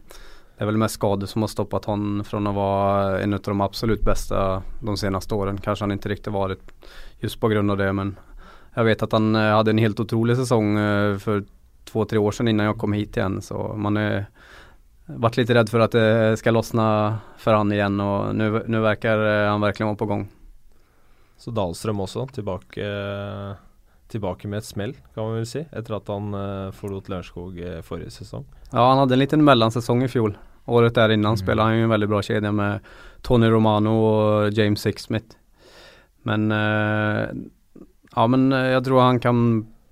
det er vel mest skade som har stoppet han fra å være en av de absolutt beste de seneste årene. Kanskje han ikke riktig vært just av det, men jeg vet at han eh, hadde en helt utrolig sesong eh, for to-tre år siden innan jeg kom hit igjen. Så man har vært litt redd for at det skal løsne for han igjen, og nå virker han virkelig være på gang. Så Dahlstrøm også tilbake, tilbake med et smell, kan man vel si, etter at han uh, forlot Lørenskog uh, forrige sesong. Ja, han hadde en liten mellansesong i fjor. Året der innan mm. spilte han jo en veldig bra kjede med Tony Romano og James Sixsmith. Men uh, ja, men jeg tror han kan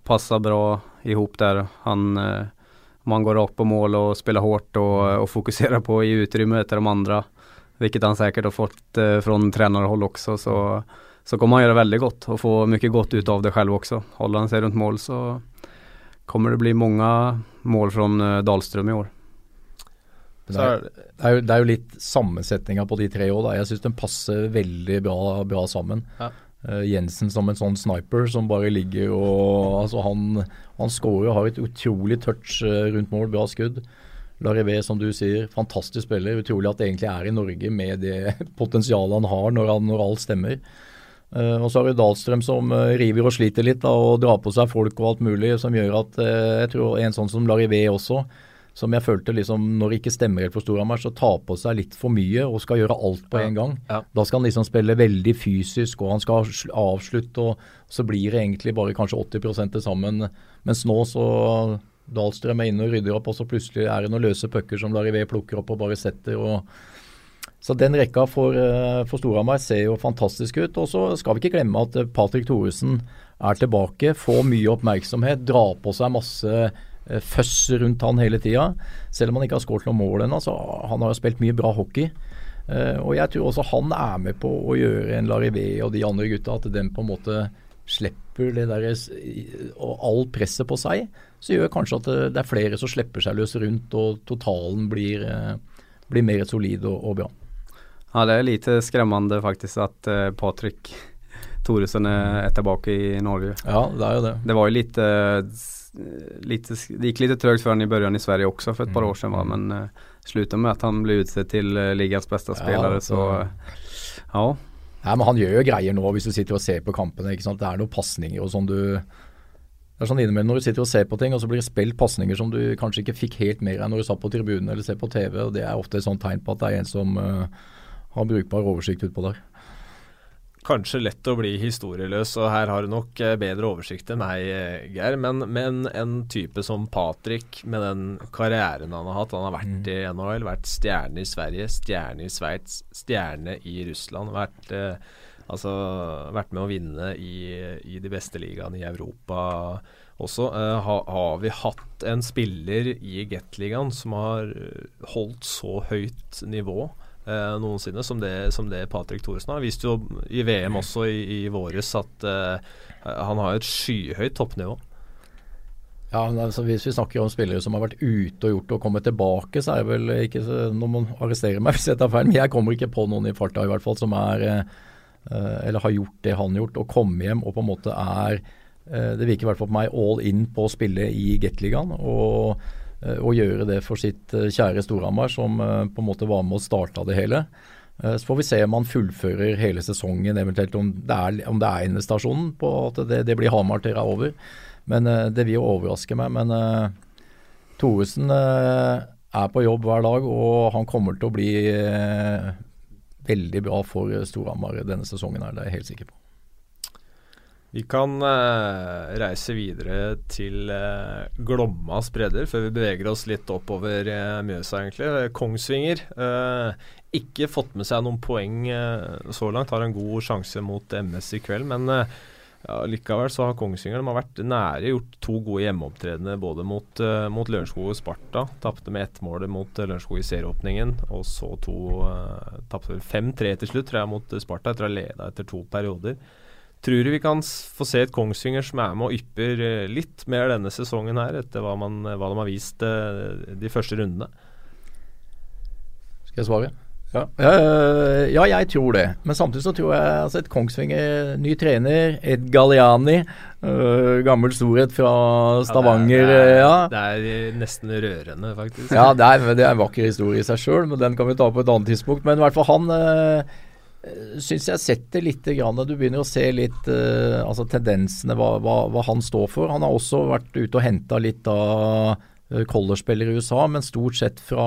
passe bra ihop der. Han om han går opp på mål og spiller hardt og, og fokuserer på å gi utrymme til de andre, hvilket han sikkert har fått eh, fra trenerhold også, så så kommer han gjøre veldig godt og få mye godt ut av det selv også. Holder han seg rundt mål så kommer det bli mange mål fra eh, Dahlstrøm i år. Det er, det, er jo, det er, jo, litt sammensetninga på de tre òg. Jeg syns den passer veldig bra, bra sammen. Ja. Uh, Jensen som en sånn sniper som bare ligger og altså Han, han skårer og har et utrolig touch uh, rundt mål, bra skudd. Larivé, som du sier, fantastisk spiller. Utrolig at det egentlig er i Norge med det potensialet han har når, han, når alt stemmer. Uh, og så har vi Dahlstrøm som uh, river og sliter litt da, og drar på seg folk og alt mulig, som gjør at uh, jeg tror en sånn som Larivé også, som jeg følte liksom når det ikke stemmer helt for Storhamar, så tar på seg litt for mye og skal gjøre alt på en gang. Ja. Da skal han liksom spille veldig fysisk, og han skal avslutte, og så blir det egentlig bare kanskje 80 til sammen. Mens nå så Dahlstrøm er inne og rydder opp, og så plutselig er det noen løse pucker som Larivé plukker opp og bare setter. og så den rekka for, eh, for Storhamar ser jo fantastisk ut. Og så skal vi ikke glemme at eh, Patrick Thoresen er tilbake, får mye oppmerksomhet, drar på seg masse eh, føss rundt han hele tida. Selv om han ikke har skåret noe mål ennå, så han har spilt mye bra hockey. og jeg tror også han er med på å gjøre en Larivé og de andre gutta at den på en måte slipper det der, og all presset på seg. Så gjør kanskje at det, er flere som slipper seg løs rundt, og totalen blir, blir mer solid og, og bra. Ja, det er litt skremmende faktisk at uh, Patrik Thoresen er, er tilbake i Norge. Ja, det er jo det. Det var jo litt, uh, lite, Det gikk litt trøgt for han i begynnelsen i Sverige også for et par mm. år siden, va? men uh, sluttet med at han ble utsett til uh, ligas beste spillere, ja, så ja. Nei, men han gjør jo greier nå hvis du sitter og ser på kampene. ikke sant? Det er noen pasninger og sånn du det er sånn innimellom når du sitter og ser på ting, og så blir det spilt pasninger som du kanskje ikke fikk helt mer av når du satt på tribunen eller ser på TV. og Det er ofte et sånt tegn på at det er en som uh, har brukbar oversikt utpå der. Kanskje lett å bli historieløs, og her har du nok eh, bedre oversikt enn meg, eh, Geir. Men, men, en type som Patrick, med den karrieren han har hatt Han har vært mm. i NHL, vært stjerne i Sverige, stjerne i Sveits, stjerne i Russland. Vært, eh, altså, vært med å vinne i, i de beste ligaene i Europa også. Uh, har, har vi hatt en spiller i Gateligaen som har holdt så høyt nivå? Uh, noensinne, som det, som det Patrick Thoresen har. Viste jo i VM også i, i våres at uh, han har et skyhøyt toppnivå. Ja, altså Hvis vi snakker om spillere som har vært ute og gjort og kommet tilbake, så er det vel ikke Nå må man arrestere meg hvis jeg tar feil, men jeg kommer ikke på noen i farta i hvert fall som er eh, Eller har gjort det han har gjort, og komme hjem og på en måte er eh, Det virker i hvert fall på meg all in på å spille i Gateligaen. Og eh, gjøre det for sitt eh, kjære Storhamar, som eh, på en måte var med og starta det hele. Så får vi se om han fullfører hele sesongen, eventuelt om det er, om det er endestasjonen på at det, det blir Hamar til over. Men det vil jo overraske meg. Men uh, Thoresen uh, er på jobb hver dag, og han kommer til å bli uh, veldig bra for Storhamar denne sesongen, er det er jeg helt sikker på. Vi kan uh, reise videre til uh, Glommas bredder før vi beveger oss litt oppover uh, Mjøsa, egentlig. Kongsvinger. ikke fått med seg noen poeng så langt. Har en god sjanse mot MS i kveld, men ja, likevel så har Kongsvinger de har vært nære gjort to gode hjemmeopptredener både mot, uh, mot Lørenskog og Sparta. Tapte med ett mål mot uh, Lørenskog i serieåpningen, og så to uh, Tapte vel 5-3 til slutt, tror jeg, mot Sparta etter å ha leda etter to perioder. Tror du vi kan få se et Kongsvinger som er med og ypper eh, litt mer denne sesongen her, etter hva, man, hva de har vist uh, de første rundene? Skal jeg svare? Ja. Uh, ja. jeg tror det. Men samtidig så tror jeg altså et Kongsvinger, ny trener, Ed Galliani, uh, gammel storhet fra Stavanger. Ja, det, er, ja. det er nesten rørende, faktisk. Ja, det er, det er en vakker historie i seg sjøl, men den kan vi ta på et annet tidspunkt. Men i hvert fall han uh, Eh, syns jeg setter litt grann, Du begynner å se litt uh, altså tendensene, hva, hva, hva, han står for. Han har også vært ute og henta litt av uh, collegespillere i USA, men stort sett fra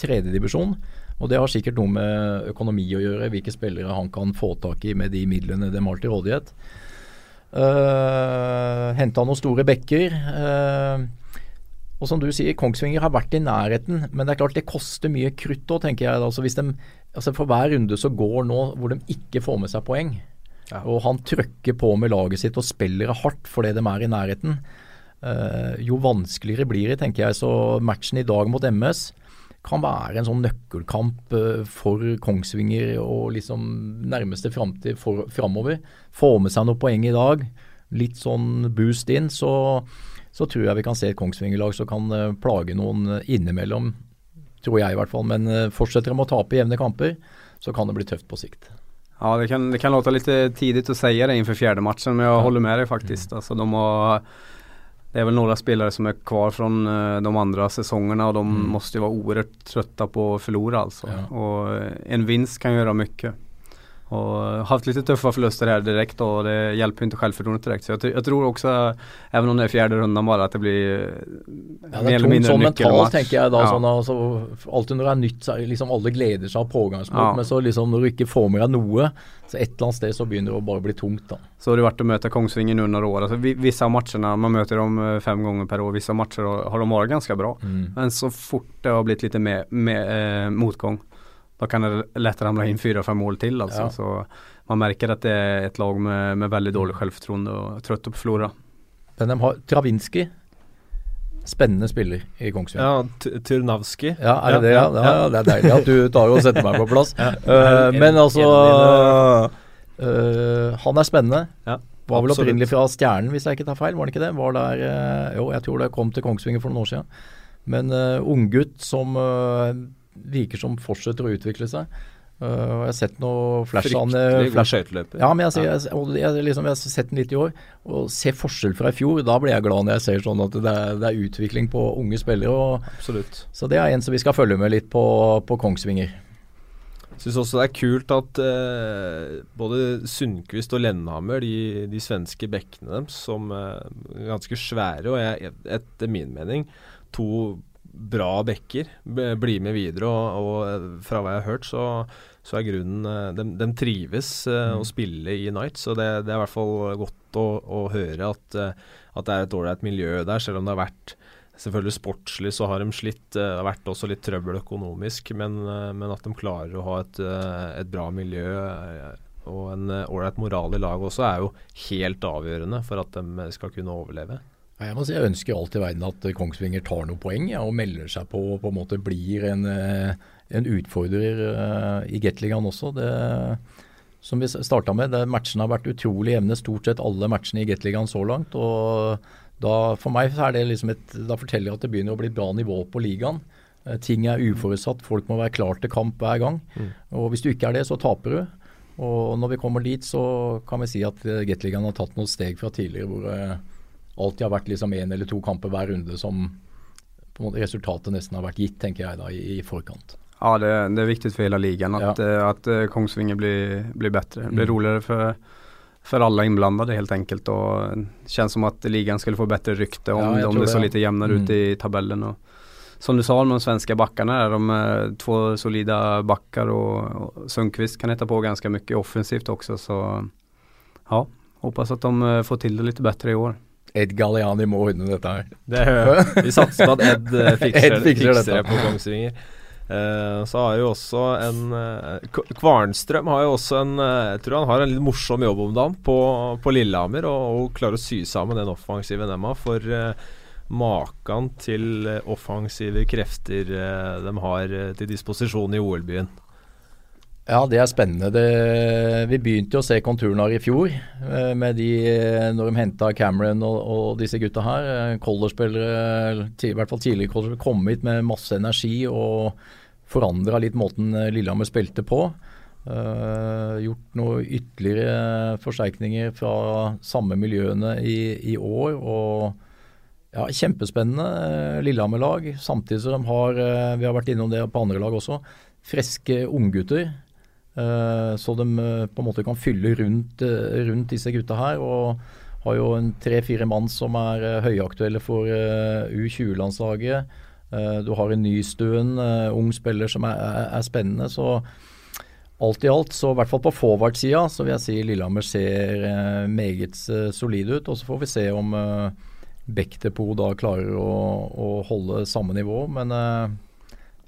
tredjedivisjon. Og det har sikkert noe med økonomi å gjøre, hvilke spillere han kan få tak i med de midlene de har til rådighet. Uh, henta noen store bekker. Uh, og som du sier, Kongsvinger har vært i nærheten, men det er klart det koster mye krutt òg, tenker jeg. Altså hvis de altså For hver runde så går nå hvor de ikke får med seg poeng, ja. og han trøkker på med laget sitt og spiller hardt fordi de er i nærheten, uh, jo vanskeligere blir det, tenker jeg. Så matchen i dag mot MS kan være en sånn nøkkelkamp uh, for Kongsvinger og liksom nærmeste framtid framover. Få med seg noen poeng i dag, litt sånn boost inn, så, så tror jeg vi kan se et Kongsvinger-lag som kan uh, plage noen innimellom Tror jeg i hvert fall. Men uh, fortsetter de å tape jevne kamper, så kan det bli tøft på sikt. Ja, det kan, det kan låte litt tidlig å si det innenfor fjerde matchen, men jeg holder med deg faktisk. Altså, de har, det er vel noen spillere som er kvar fra uh, de andre sesongene, og de mm. måste vara oerhört trøtte på å förlora alltså. Ja. Och en vinst kan gjøre mye. Och haft lite tuffa förluster här direkt och det hjälper inte självförtroendet direkt. Så jag, jag, tror också, även om det är fjärde rundan bara, att det blir ja, mer eller mindre mentalt, tenker jeg da. Ja. Sånn, altså, alltid når det er nytt, så liksom alle gleder seg av pågangsmot. Ja. Men så liksom når du ikke får med deg noe, så et eller annet sted så begynner det å bare bli tungt. da. Så har det vært å møte Kongsvinger under året. Altså, visse av matchene, man møter dem eh, fem ganger per år, visse matcher har de vært ganske bra. Mm. Men så fort det har blitt litt mer, mer eh, motgang da kan det lett ramle inn fire-fem mål til. Altså. Ja. Så man merker at det er et lag med, med veldig dårlig selvfortroende og trøtt på Flora. Men de har Travinski. Spennende spiller i Kongsvinger. Ja, Turnavski. Ja, er det det? Ja, ja, ja, det er deilig at du tar og setter meg på plass. uh, men altså uh, Han er spennende. Ja, var vel opprinnelig fra Stjernen, hvis jeg ikke tar feil. Var det ikke det? Var der, uh, jo, jeg tror det kom til Kongsvinger for noen år siden. Men uh, unggutt som virker som fortsetter å utvikle seg. Uh, jeg har sett noe flash skøyteløper. Ja, men jeg, jeg, jeg, jeg, liksom, jeg, har sett den litt i år. Og ser forskjell fra i fjor. Da blir jeg glad når jeg ser sånn at det er, det er utvikling på unge spillere. Og. Så det er en som vi skal følge med litt på, på Kongsvinger. Jeg syns også det er kult at eh, både Sundquist og Lennhammer, de, de svenske bekkene deres, som er ganske svære, og jeg, etter min mening to bra backer blir med videre. Og, og, fra hva jeg har hørt, så, så er grunnen de, eh, de trives uh, mm. å spille i Nights Så det, det, er i hvert fall godt å, å høre at, at, det er et ålreit miljø der, selv om det har vært Selvfølgelig sportslig så har de slitt. Det har vært også litt trøbbel økonomisk, men, men at de klarer å ha et, et bra miljø og en ålreit moral i laget også, er jo helt avgjørende for at de skal kunne overleve. Jeg må si jeg ønsker alt i verden at Kongsvinger tar noen poeng ja, og melder seg på og på en måte blir en, eh, en utfordrer uh, i Gateligaen også. Det, som vi starta med, det, matchene har vært utrolig jevne, stort sett alle matchene i Gateligaen så langt. og da, For meg er det liksom et, da forteller jeg at det begynner å bli bra nivå på ligaen. Uh, ting er uforutsatt, folk må være klar til kamp hver gang. Mm. Og Hvis du ikke er det, så taper du. Og når vi kommer dit, så kan vi si at Gateligaen har tatt noen steg fra tidligere hvor uh, alltid har vært liksom én eller to kamper hver runde som resultatet nesten har vært gitt, tenker jeg da, i, i forkant. Ja, det, det, er viktig for hele ligaen at, ja. at, at, eh, Kongsvinger blir, blir bedre. Det blir mm. roligere for, for alle innblandede helt enkelt. Og det kjennes som at ligaen skulle få bedre rykte om, ja, om det, det så litt jevnere mm. ut i tabellen. Og, som du sa om de svenske backene, de er to solide backer og, og Sundqvist kan hette på ganske mye offensivt også. Så ja, Håper at de eh, får til det litt bedre i år. Ed Galliani må ordne dette her. Det, vi satser på at Ed eh, fikser, Ed fikser fikser det på Kongsvinger. Uh, så har jo også en uh, Kvarnstrøm har jo også en uh, Jeg tror han har en litt morsom jobb om dagen på, på Lillehammer, og, og klarer å sy sammen den offensive dem har. For eh, maken til eh, offensive krefter eh, de har eh, til disposisjon i OL-byen. Ja, det er spennende. Det, vi begynte jo å se konturene i fjor, eh, med de, eh, når de henta Cameron og, og disse gutta her. Colorspillere, i hvert fall tidligere colorspillere, kom hit med masse energi og forandra litt måten eh, Lillehammer spilte på. Uh, gjort noen ytterligere forsterkninger fra samme miljøene i, i år. og ja, Kjempespennende eh, Lillehammer-lag, samtidig som de har eh, vi har vært innom det på andre lag også, friske unggutter. Eh, så de eh, på en måte kan fylle rundt, eh, rundt disse gutta her. Og har jo en tre-fire mann som er høyaktuelle for eh, U20-landslaget. Eh, du har en nystuen ung spiller som er, er, spennende. Så alt i alt, så i hvert fall på forward-sida, så vil jeg si Lillehammer ser meget solid ut. Og så får vi se om Bektepo da klarer å, å holde samme nivå. Men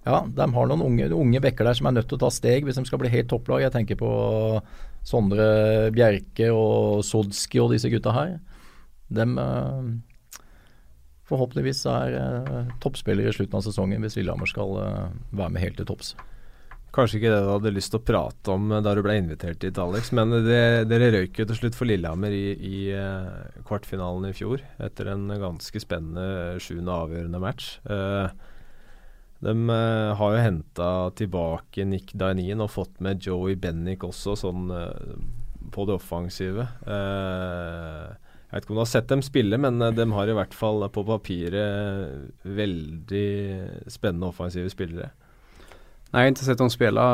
ja, de har noen unge, unge bekker der som er nødt til å ta steg hvis de skal bli helt topplag. Jeg tenker på Sondre Bjerke og Sodski og disse gutta her. De eh, forhåpentligvis er eh, toppspillere i slutten av sesongen hvis Lillehammer skal eh, være med helt til topps. Kanskje ikke det du hadde lyst til å prate om da du ble invitert dit, Alex. Men det, dere røyk jo til slutt for Lillehammer i, i kvartfinalen i fjor, etter en ganske spennende sjuende avgjørende match. Eh, de eh, har jo henta tilbake Nick Dainien og fått med Joey Bennick også, sånn eh, på det offensive. Eh, jeg vet ikke om du har sett dem spille, men de har i hvert fall på papiret veldig spennende offensive spillere. Nei, jeg har ikke sett dem spille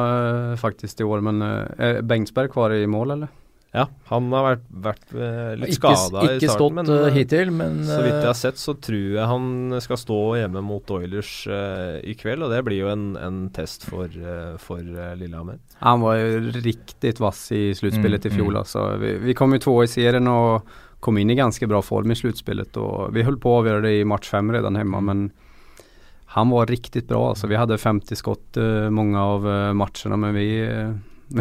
faktisk i år, men er Bengtsberg kvar i mål, eller? Ja, han har vært, vært eh, litt skada i ikke stått men eh, eh, hittil, men så vidt jeg har sett, så tror jeg han skal stå hjemme mot Oilers uh, i kveld, og det blir jo en, en test for, uh, for eh, Lillehammer. Han var jo riktig vass i sluttspillet Mm, i fjol. mm. Altså. Vi, vi kom jo to i serien og kom inn i ganske bra form i sluttspillet. Og vi holdt på å avgjøre det i match fem redan hjemme, men han var riktig bra. Altså. Vi hadde 50 skott uh, mange av matchene, men vi,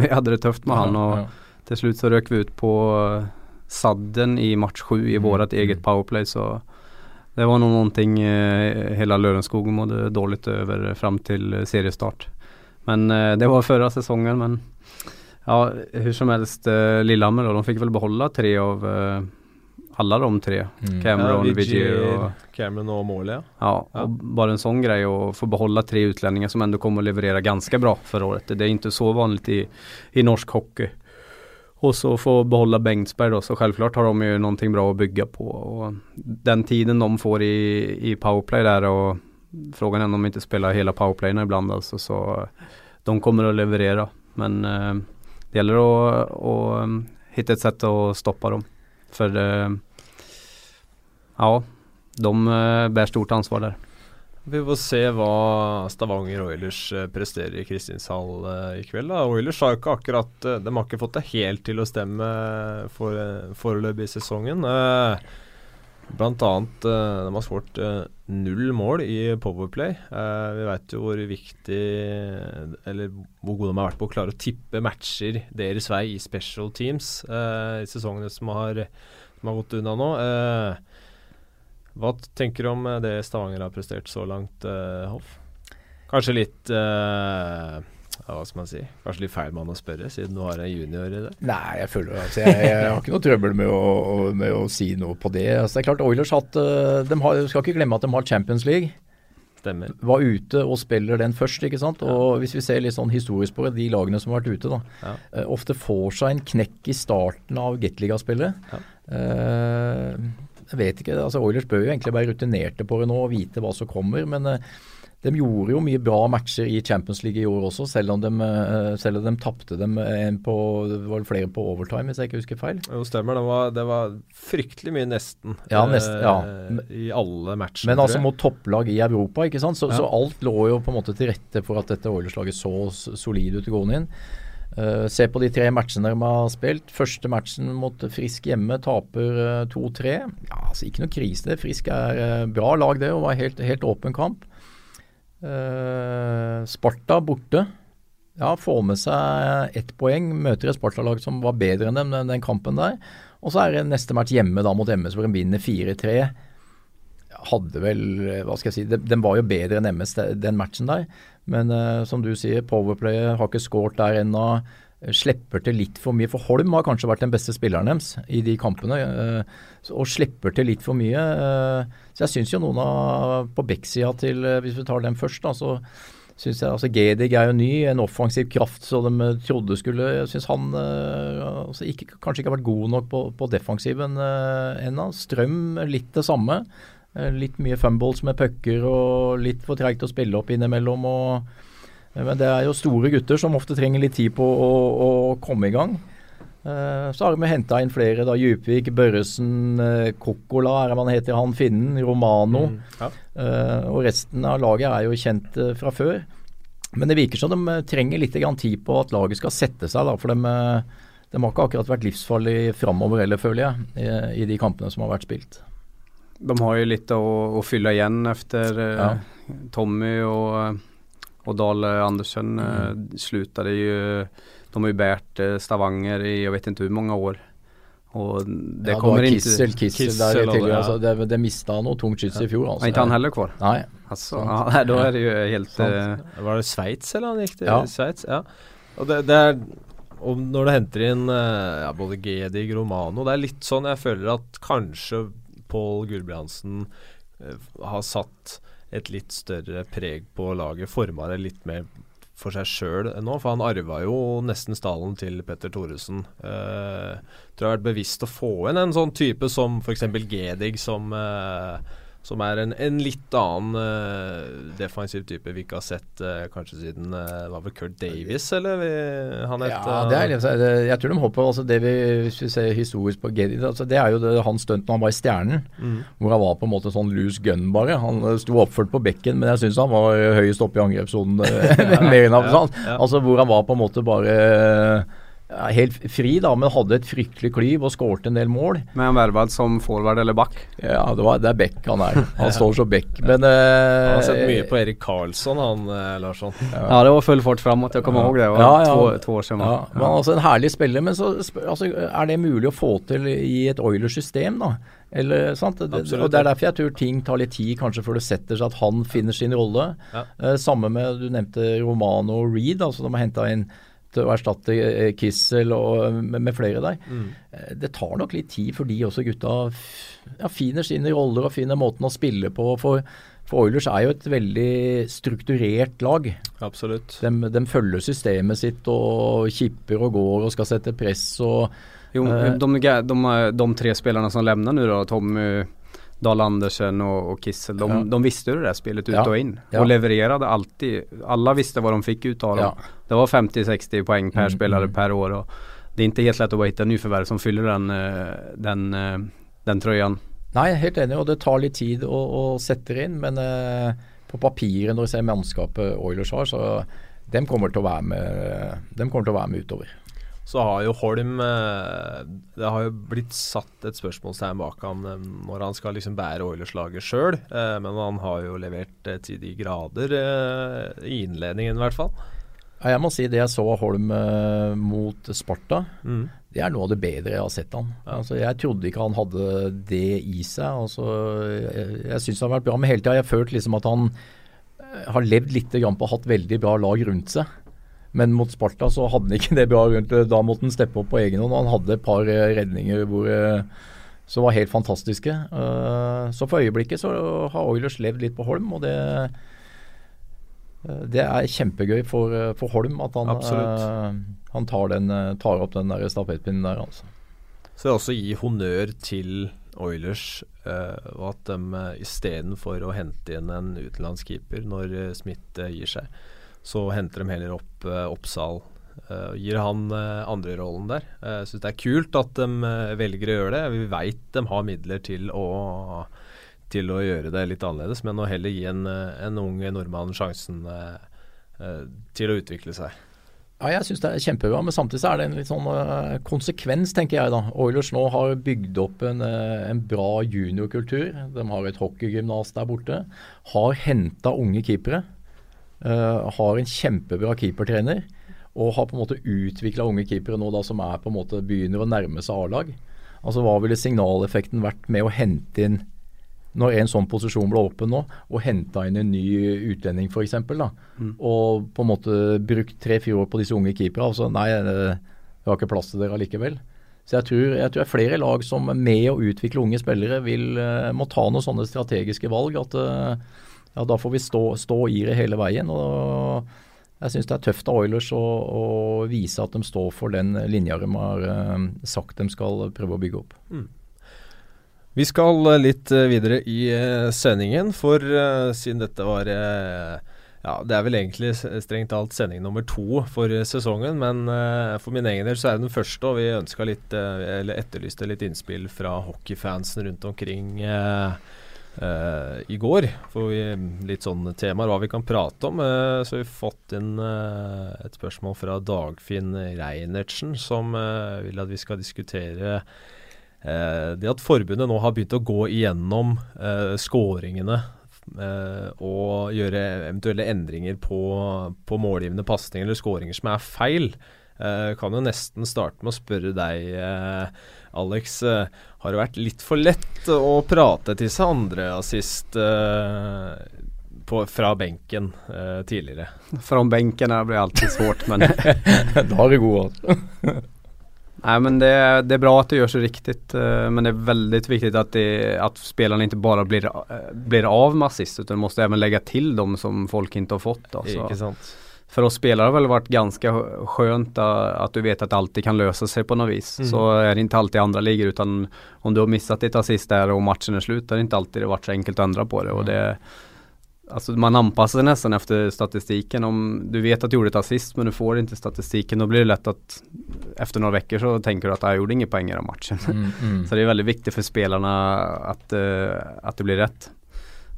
vi hadde det tøft med han. og ja. Till slut så rök vi ut på eh, sadden i match sju i Mm, vårat eget mm. powerplay. Så det var nog någonting eh, hela Lörenskog mådde dåligt över eh, fram till eh, seriestart. Men eh, det var förra säsongen men ja, hur som helst eh, Lillehammer då, de fick väl behålla tre av eh, alla de tre. Mm. Cameron, Ja, Vigier och Cameron og Morley, ja. Ja, Ja. och bara en sån grej å få behålla tre utlänningar som ändå kommer att leverera ganska bra förra året. Det är inte så vanligt i, i norsk hockey. Och så få behålla Bengtsberg då, så självklart har de ju någonting bra att bygga på. Och den tiden de får i, i powerplay där och frågan är om de inte spelar hela powerplayen ibland alltså, så de kommer att leverera. Men eh, det gäller att, att um, hitta ett sätt att stoppa dem. För eh, ja, de eh, bär stort ansvar der. Vi får se hva Stavanger Oilers eh, presterer i Kristinshall eh, i kveld. da. Oilers har ikke akkurat eh, De har ikke fått det helt til å stemme for, foreløpig i sesongen. Blant annet de har skåret null mål i Powerplay. Vi veit jo hvor viktig Eller hvor gode de har vært på å klare å tippe matcher deres vei i special teams i sesongene som har, som har gått unna nå. Eh, hva tenker du om eh, det Stavanger har prestert så langt, eh, Hoff? Kanskje litt eh, ja, Hva skal man si? Kanskje litt feil mann å spørre, siden du har en junior i det? Nei, jeg føler altså, jeg, jeg har ikke noe trøbbel med å, med å si noe på det. Altså, det er klart Oilers hatt eh, de har, Skal ikke glemme at de har Champions League. Stemmer. Var ute og spiller den først, ikke sant. Og hvis vi ser litt sånn historisk på det, de lagene som har vært ute, da. Ja. eh, ofte får seg en knekk i starten av Gateliga-spillet. Ja. Eh, jeg vet ikke, altså Oilers bør jo egentlig være rutinerte på det nå og vite hva som kommer. Men eh, de gjorde jo mye bra matcher i Champions League i år også, selv om de, eh, selv om de tapte dem en på, det var flere på overtime, hvis jeg ikke husker feil. Jo, stemmer. Det var, det var fryktelig mye nesten Ja, nesten, ja. eh, i alle matchene. Men altså mot topplag i Europa, ikke sant. Så, Ja. så alt lå jo på en måte til rette for at dette Oilers-laget så solid ut gående inn. Uh, se på de tre matchene de har spilt. Første matchen mot Frisk hjemme taper uh, 2-3. Ja, altså Ikke noe krise, det. Frisk er uh, bra lag, det, og var helt, helt åpen kamp. Sparta borte. Ja, får med seg ett poeng. Møter et Sparta-lag som var bedre enn dem den, den kampen der. Og så er det neste match hjemme da mot MS hvor de vinner 4-3 hadde vel Hva skal jeg si Den var jo bedre enn MS den matchen der. Men uh, som du sier, Powerplay har ikke skåret der ennå. Slipper til litt for mye. For Holm har kanskje vært den beste spilleren deres i de kampene. Uh, og slipper til litt for mye. Uh, så jeg syns jo noen av på backsida til Hvis vi tar dem først, da, så syns jeg altså Gedig er jo ny, en offensiv kraft så de trodde skulle Jeg syns han altså ikke, kanskje ikke har vært god nok på, på defensiven ennå. Strøm litt det samme. Eh, litt mye fumbles med pucker og litt for treigt å spille opp innimellom. Og, eh, men det er jo store gutter som ofte trenger litt tid på å, å komme i gang. Uh, så har vi henta inn flere. da, Djupvik, Børresen, Kokkola er man heter han finnen, Romano. Mm, ja. og resten av laget er jo kjent fra før. Men det virker som de trenger litt tid på at laget skal sette seg. da, For de, de har ikke akkurat vært livsfarlige framover heller, føler jeg, i, i de kampene som har vært spilt. De har jo litt å, å fylle igjen etter eh, ja. Tommy og, og Dahl Andersen mm. Eh, slutade ju, de har ju bärt eh, Stavanger i jag vet inte hur många år. Og det ja, kommer ikke Kissel, Kissel, Kissel der ja. altså, det, det mista noe tungt skyts i fjor. Altså. Er ikke han heller kvar? Nei. Altså, ja, da er det jo helt uh, Var det Sveits, eller han gikk til ja. Sveits? Ja. Og det, det, er og når du henter inn ja, både Gedig Romano Det er litt sånn jeg føler at kanskje Pål Gulbrandsen uh, har satt et litt større preg på laget, forma det litt mer for seg sjøl nå. For han arva jo nesten stallen til Petter Thoresen. Uh, tror jeg har vært bevisst å få inn en sånn type som f.eks. Gedig, som uh, som er en, en litt annen uh, defensiv type vi ikke har sett uh, kanskje siden uh, Var vel Kurt Davies, eller? Vi, han het Ja, det er liksom, Jeg tror de håper altså det vi, Hvis vi ser historisk på Geddy, altså det er jo det, han stunt når han var i Stjernen. Mm. Hvor han var på en måte sånn loose gun, bare. Han sto oppført på bekken, men jeg syns han var høyest oppe i angrepssonen. enn ja, ja. Altså hvor han var på en måte bare helt fri, da, men hadde et fryktelig klyv og skåret en del mål. Men han vervet som forward eller back? Ja, det, var, det er back han er. Han står som back. Men uh, Han har sett mye på Erik Karlsson, han uh, Larsson. Ja. ja. det var full fart framåt. Jeg kommer ihåg det. var ja, ja. To, to, år siden. Ja, men altså En herlig spiller, men så altså, er det mulig å få til i et Oilers-system, da? Eller, sant? Det, og Det er derfor jeg tror ting tar litt tid kanskje før det setter seg at han finner sin rolle. Ja. Eh, samme med du nevnte Romano og Reed, altså de har henta inn å erstatte eh, Kissel og med, med flere der. Mm. Eh, det tar nok litt tid for de også gutta ja, finner sine roller og finner måten å spille på. For, for Oilers er jo et veldig strukturert lag. Absolutt. De, de følger systemet sitt og kipper og går og skal sette press og Jo, de, de, de, de, tre spillerne som levner nå, da, Tommy Dahl Andersen og och Kissel, de, ja. de visste jo det där spelet ut ja. og inn. Ja. Och levererade alltid. Alla visste hva de fikk ut av dem. Det var 50-60 poeng per mm, spelare mm. per år. Och det er ikke helt lett å bare hitta nyförvärv som fyller den, eh, den, eh, den trøyen. Nei, helt enig, og det tar litt tid å, sette inn. Men eh, på papiret, når vi ser mannskapet Oilers har, så dem kommer til å være med, dem kommer til å være med utover. Så har jo Holm eh, Det har jo blitt satt et spørsmålstegn bak ham eh, når han skal liksom bære Oilers-laget sjøl, eh, men han har jo levert til de grader i innledningen i hvert fall. Ja, jeg må si det jeg så Holm mot Sparta, mm. det er noe av det bedre jeg har sett han. Altså, jeg trodde ikke han hadde det i seg. Altså, jeg jeg syns det har vært bra, men hele tida har jeg følt liksom at han har levd litt på å ha hatt veldig bra lag rundt seg. Men mot Sparta så hadde han ikke det bra rundt Da måtte han steppe opp på egen hånd. Han hadde et par eh, redninger hvor, eh, som var helt fantastiske. Eh, så for øyeblikket så har Oilers levd litt på Holm, og det, det er kjempegøy for, for Holm at han, han tar, den, tar, opp den der stafettpinnen der. altså. Så jeg også gi honnør til Oilers, og at de uh, istedenfor å hente inn en utenlandsk keeper når Smith gir seg, så henter de heller opp uh, Oppsal uh, gir han uh, andrerollen der. Jeg uh, syns det er kult at de uh, velger å gjøre det. Vi veit de har midler til å, til å gjøre det litt annerledes, men å heller gi en, en ung nordmann sjansen til å utvikle seg. Ja, jeg syns det er kjempebra, men samtidig er det en litt sånn uh, konsekvens, tenker jeg da. Oilers nå har bygd opp en, uh, en bra juniorkultur. De har et hockeygymnas der borte. Har henta unge keepere. Uh, har en kjempebra keepertrener. Og har på en måte utvikla unge keepere nå da som er på en måte begynner å nærme seg A-lag. Altså Hva ville signaleffekten vært med å hente inn når en sånn posisjon ble åpen nå, og henta inn en ny utlending f.eks., mm. og på en måte brukt tre-fire år på disse unge keeperne, altså nei, det har ikke plass til dere allikevel. Så jeg tror, jeg tror det er flere lag som med å utvikle unge spillere vil, eh, må ta noen sånne strategiske valg. at eh, ja, Da får vi stå, stå i det hele veien. og Jeg syns det er tøft av Oilers å, å, vise at de står for den linja de har uh, sagt de skal prøve å bygge opp. Mm. Vi skal eh, litt eh, videre i uh, sendingen, for uh, siden dette var ja, Det er vel egentlig strengt talt sending nummer to for sesongen, men for min egen del så er det den første, og vi ønska litt Eller etterlyste litt innspill fra hockeyfansen rundt omkring i går. For vi, litt sånne temaer hva vi kan prate om. så vi fått inn et spørsmål fra Dagfinn Reinertsen, som vil at vi skal diskutere Eh, det at forbundet nå har begynt å gå igjennom eh, skåringene eh, og gjøre eventuelle endringer på, på målgivende pasninger eller skåringer som er feil, eh, kan jo nesten starte med å spørre deg, eh, Alex. Eh, har det vært litt for lett å prate til seg andre assist på, fra benken tidligere? Fra benken blir alltid svårt, men Da er det god råd. Nej men det, det, är bra att det görs riktigt eh, men det är väldigt viktigt att, det, att spelarna inte bara blir, eh, blir av med assist utan måste även lägga till dem som folk inte har fått. Alltså. För oss spelare har det väl varit ganska skönt att du vet att det alltid kan lösa sig på något vis. Mm. Så är det inte alltid andra ligor utan om du har missat ditt assist där och matchen är slut är det inte alltid det varit så enkelt att ändra på det. Mm. Och det Alltså man anpassar sig nästan efter statistiken. Om du vet att du gjorde ett assist men du får inte statistiken då blir det lätt att efter några veckor så tänker du att jag gjorde inget poäng i den matchen. Mm, mm. så det är väldigt viktigt för spelarna att, uh, att det blir rätt.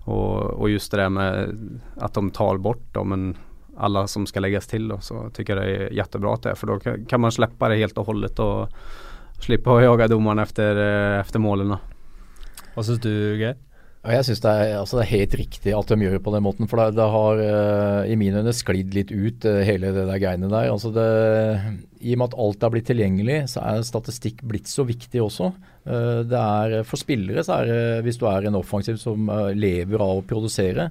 Och, och, just det där med att de tar bort dem, men alla som ska läggas till då, så tycker jag det är jättebra att det är. För då kan man släppa det helt och hållet och slippa jaga jage efter, uh, efter målen. Hva syns du Geir? Jeg syns det, altså det, er helt riktig at de gjør det på den måten. For det, det har uh, i mine øyne sklidd litt ut, uh, hele det der greiene der. Altså det, I og med at alt er blitt tilgjengelig, så er statistikk blitt så viktig også. Uh, det er For spillere så er det, hvis du er en offensiv som lever av å produsere,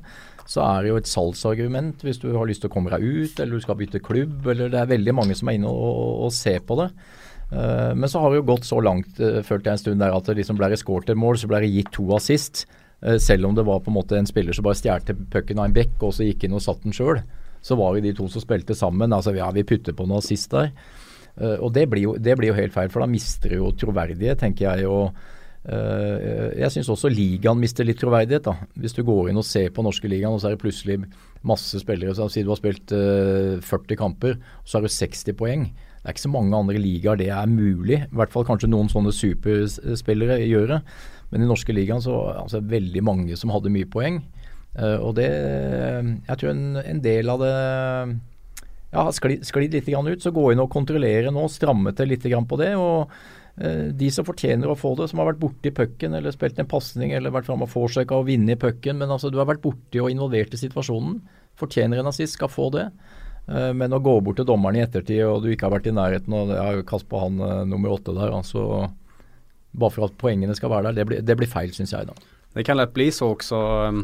så er det jo et salgsargument hvis du har lyst til å komme deg ut, eller du skal bytte klubb, eller det er veldig mange som er inne og, og, og ser på det. Men så har det jo gått så langt, følte jeg en stund der, at det liksom ble det skåret et mål, så ble det gitt to assist. Uh, selv om det var på en måte en spiller som bare stjal pucken av en bekk og så gikk inn og satt den sjøl, så var det de to som spilte sammen. Altså ja, vi putter på noe assist der. Uh, og det blir, jo, det blir, jo, helt feil, for da mister det jo troverdighet, tenker jeg. og uh, Jeg syns også ligaen mister litt troverdighet. da. Hvis du går inn og ser på norske ligaen, og så er det plutselig masse spillere som sier du har spilt uh, 40 kamper, og så har du 60 poeng. Det er ikke så mange andre ligaer det er mulig. I hvert fall kanskje noen sånne superspillere gjør det. Men i norske ligaen så altså, veldig mange som hadde mye poeng. Uh, og det Jeg tror en, en del av det ja, sklidd, sklidd litt ut. Så gå inn og kontrollere nå, stramme til litt på det. og De som fortjener å få det, som har vært borti pucken eller spilt en pasning eller vært framme og forsøka å vinne i pucken, men altså du har vært borti og involvert i situasjonen, fortjener en assist, skal få det. Uh, men å gå bort til dommeren i ettertid og du ikke har vært i nærheten, og ja, kast på han nummer åtte der, altså bare for at poengene skal være der. Det blir, det blir feil, syns jeg. da. Det kan lett bli så også um,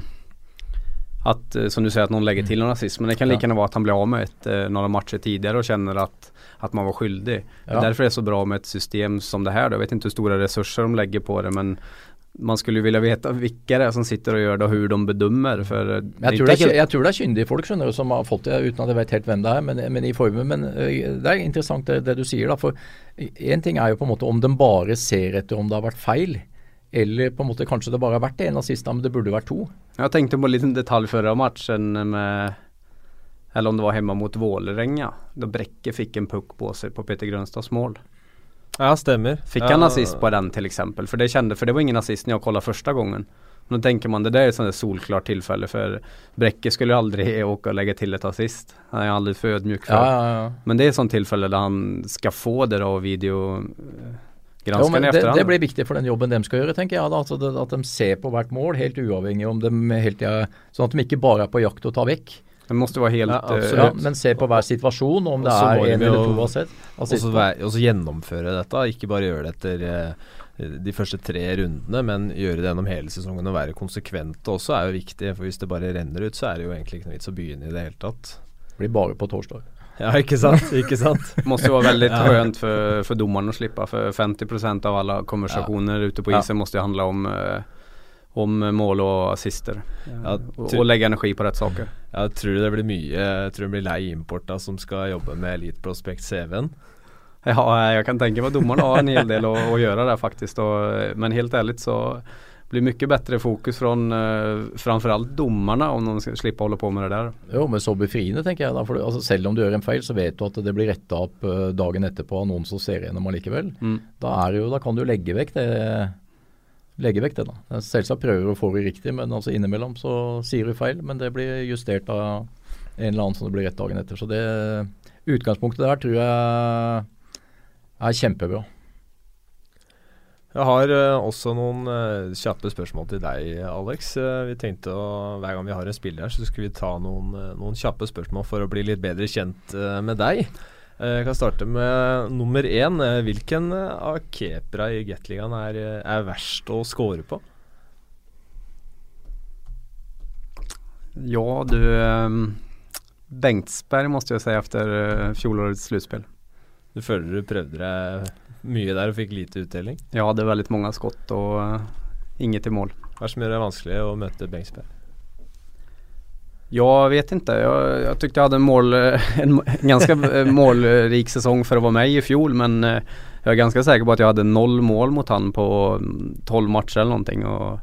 at, eh, som du sier, at noen legger til en. Men det kan like gjerne være at han blir av med et, når noen matcher tidligere og kjenner at, at man var skyldig. Ja. Er det så bra med et system som det her. Jeg vet ikke hvor store ressurser de legger på det, men man skulle vilja vite hvilke det er som sitter og gjør det, og hvordan de bedømmer. For jeg, tror det er, jeg tror det er kyndige folk skjønner du, som har fått det, uten at jeg vet helt hvem det er. Men, men, i formen, men det er interessant det, det, du sier. da, for Én ting er jo på en måte om de bare ser etter om det har vært feil. Eller på en måte kanskje det bare har vært ene siste, men det burde vært to. Jeg tenkte på en liten detalj før matchen med Eller om det var hjemme mot Vålerenga. Da Brekke fikk en puck på seg på Peter Grønstads mål. Ja, stemmer. Fikk han nazist på den eksempel? For det, kände, for det var ingen nazist når jeg kollade første gangen. Nå tenker man det der er et sånt solklart tilfelle, for Brekke skulle jo aldri åke og legge til et assist. Han er aldri for ødmjuk for. Ja, ja, ja. Men det er et sånt tilfelle der han skal få det og videogranske Jo, men det, det blir viktig for den jobben de skal gjøre, tenker jeg. da, altså det, At de ser på hvert mål, helt uavhengig om de hele tida Sånn at de ikke bare er på jakt og tar vekk. Det måste være helt Ja, eh. Ja, men se på hver situasjon, om det er én eller to assist. Og så gjennomføre dette, ikke bare gjøre det etter eh, de første tre rundene, men gjøre det gjennom hele sesongen og være konsekvente også er jo viktig. For hvis det bare renner ut, så er det jo egentlig ikke noe vits å begynne i det hele tatt. Blir bare på torsdag. Ja, ikke sant? Ikke sant? måste vara väldigt Ja. skönt för, för domaren att slippa för 50% av konversasjoner ja. ute på Ja. isen måste handle handla om, eh, om mål og assister. Ty- och lägga energi på rett saker. Jeg tror det blir mye Jeg tror det blir lei importa som skal jobbe med Elite Prospect CV-en. Ja, jeg kan tenke meg at dommerne har en hel del å, å gjøre der, faktisk. Og, men helt ærlig så blir mye bedre fokus fra uh, framfor alt dommerne, om de slipper å holde på med det der. Jo, men så befriende, tenker jeg. da, for altså, Selv om du gjør en feil, så vet du at det blir retta opp eh, dagen etterpå av noen som ser gjennom allikevel. Mm. Da, er det jo, da kan du legge vekk det. Legge vekk det, da. Selvsagt prøver du å få det riktig, men altså innimellom så sier du feil. Men det blir justert av en eller annen som det blir rett dagen etter. Så det utgangspunktet der tror jeg er kjempebra. Jeg har eh, også noen eh, kjappe spørsmål til deg, Alex. Eh, vi tenkte å, Hver gang vi har en spiller her, så skulle vi ta noen, noen kjappe spørsmål for å bli litt bedre kjent med deg. Eh, Jeg kan starte med nummer én. Eh, Hvilken av keepera i Gateligaen er, eh, er verst å score på? Ja du, eh, Bengtsberg måste jag säga efter fjolårets slutspel. Du føler du prøvde deg mye der og fikk lite uttelling? Jag hade väldigt mange skott og uh, inget i mål. Hva er det som gjør det vanskelig å møte Bengsberg? Jag vet inte. Jag, jag tyckte jag hade en, mål, en, ganske ganska eh, målrik säsong för att vara med i fjol men jeg jag är ganska säker på att jag hade noll mål mot han på mm, 12 matcher eller någonting. Och,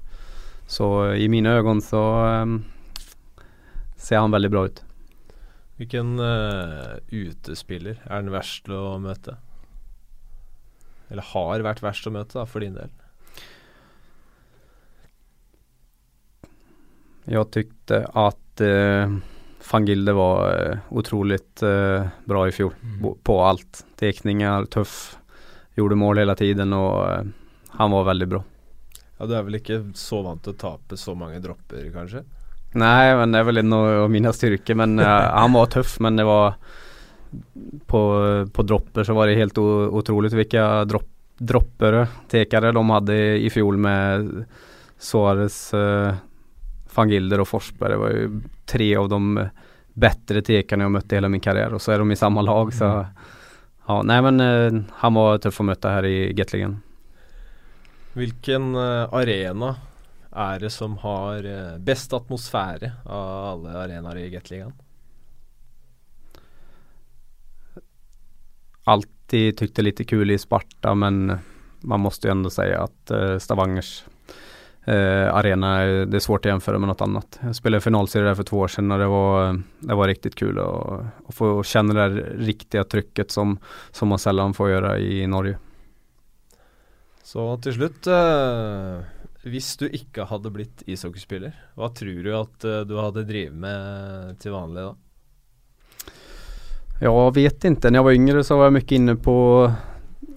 så i mina ögon så um, ser han väldigt bra ut. Hvilken uh, utespiller er den verst å møte? Eller har vært verst å møte, da, for din del? Jag tyckte att eh, van Gilde var eh, otroligt eh, bra i fjol bo- på allt. Tekninger, tuff, gjorde mål hela tiden och eh, han var väldigt bra. Ja, Du er vel ikke så vant til å tape så mange dropper, kanskje? Nej, men det är väl en av mina styrkor. Men eh, han var tuff, men det var på, på dropper så var det helt otroligt vilka dropp, droppare, tekare de hade i fjol med Suarez, eh, van Gilder och Forsberg. Det var ju tre av de bättre tekarna jag mött i hela min karriär och så är de i samma lag. Så, ja, nej men eh, han var tøff å møte her i Gatligen. Hvilken eh, arena er det som har eh, best atmosfære av alle arenaer i Gateligaen? alltid tykte lite kul i Sparta men man måste ju ändå säga att eh, Stavangers eh, arena, det är svårt att jämföra med något annat. Jag spelade finalserie där för två år sedan och det var, det var riktigt kul att, få känna det där riktiga trycket som, som man sällan får göra i Norge. Så til slutt eh, Hvis du ikke hadde blitt ishockeyspiller, hva tror du at eh, du hadde drevet med til vanlig da? Jag vet inte, när jag var yngre så var jag mycket inne på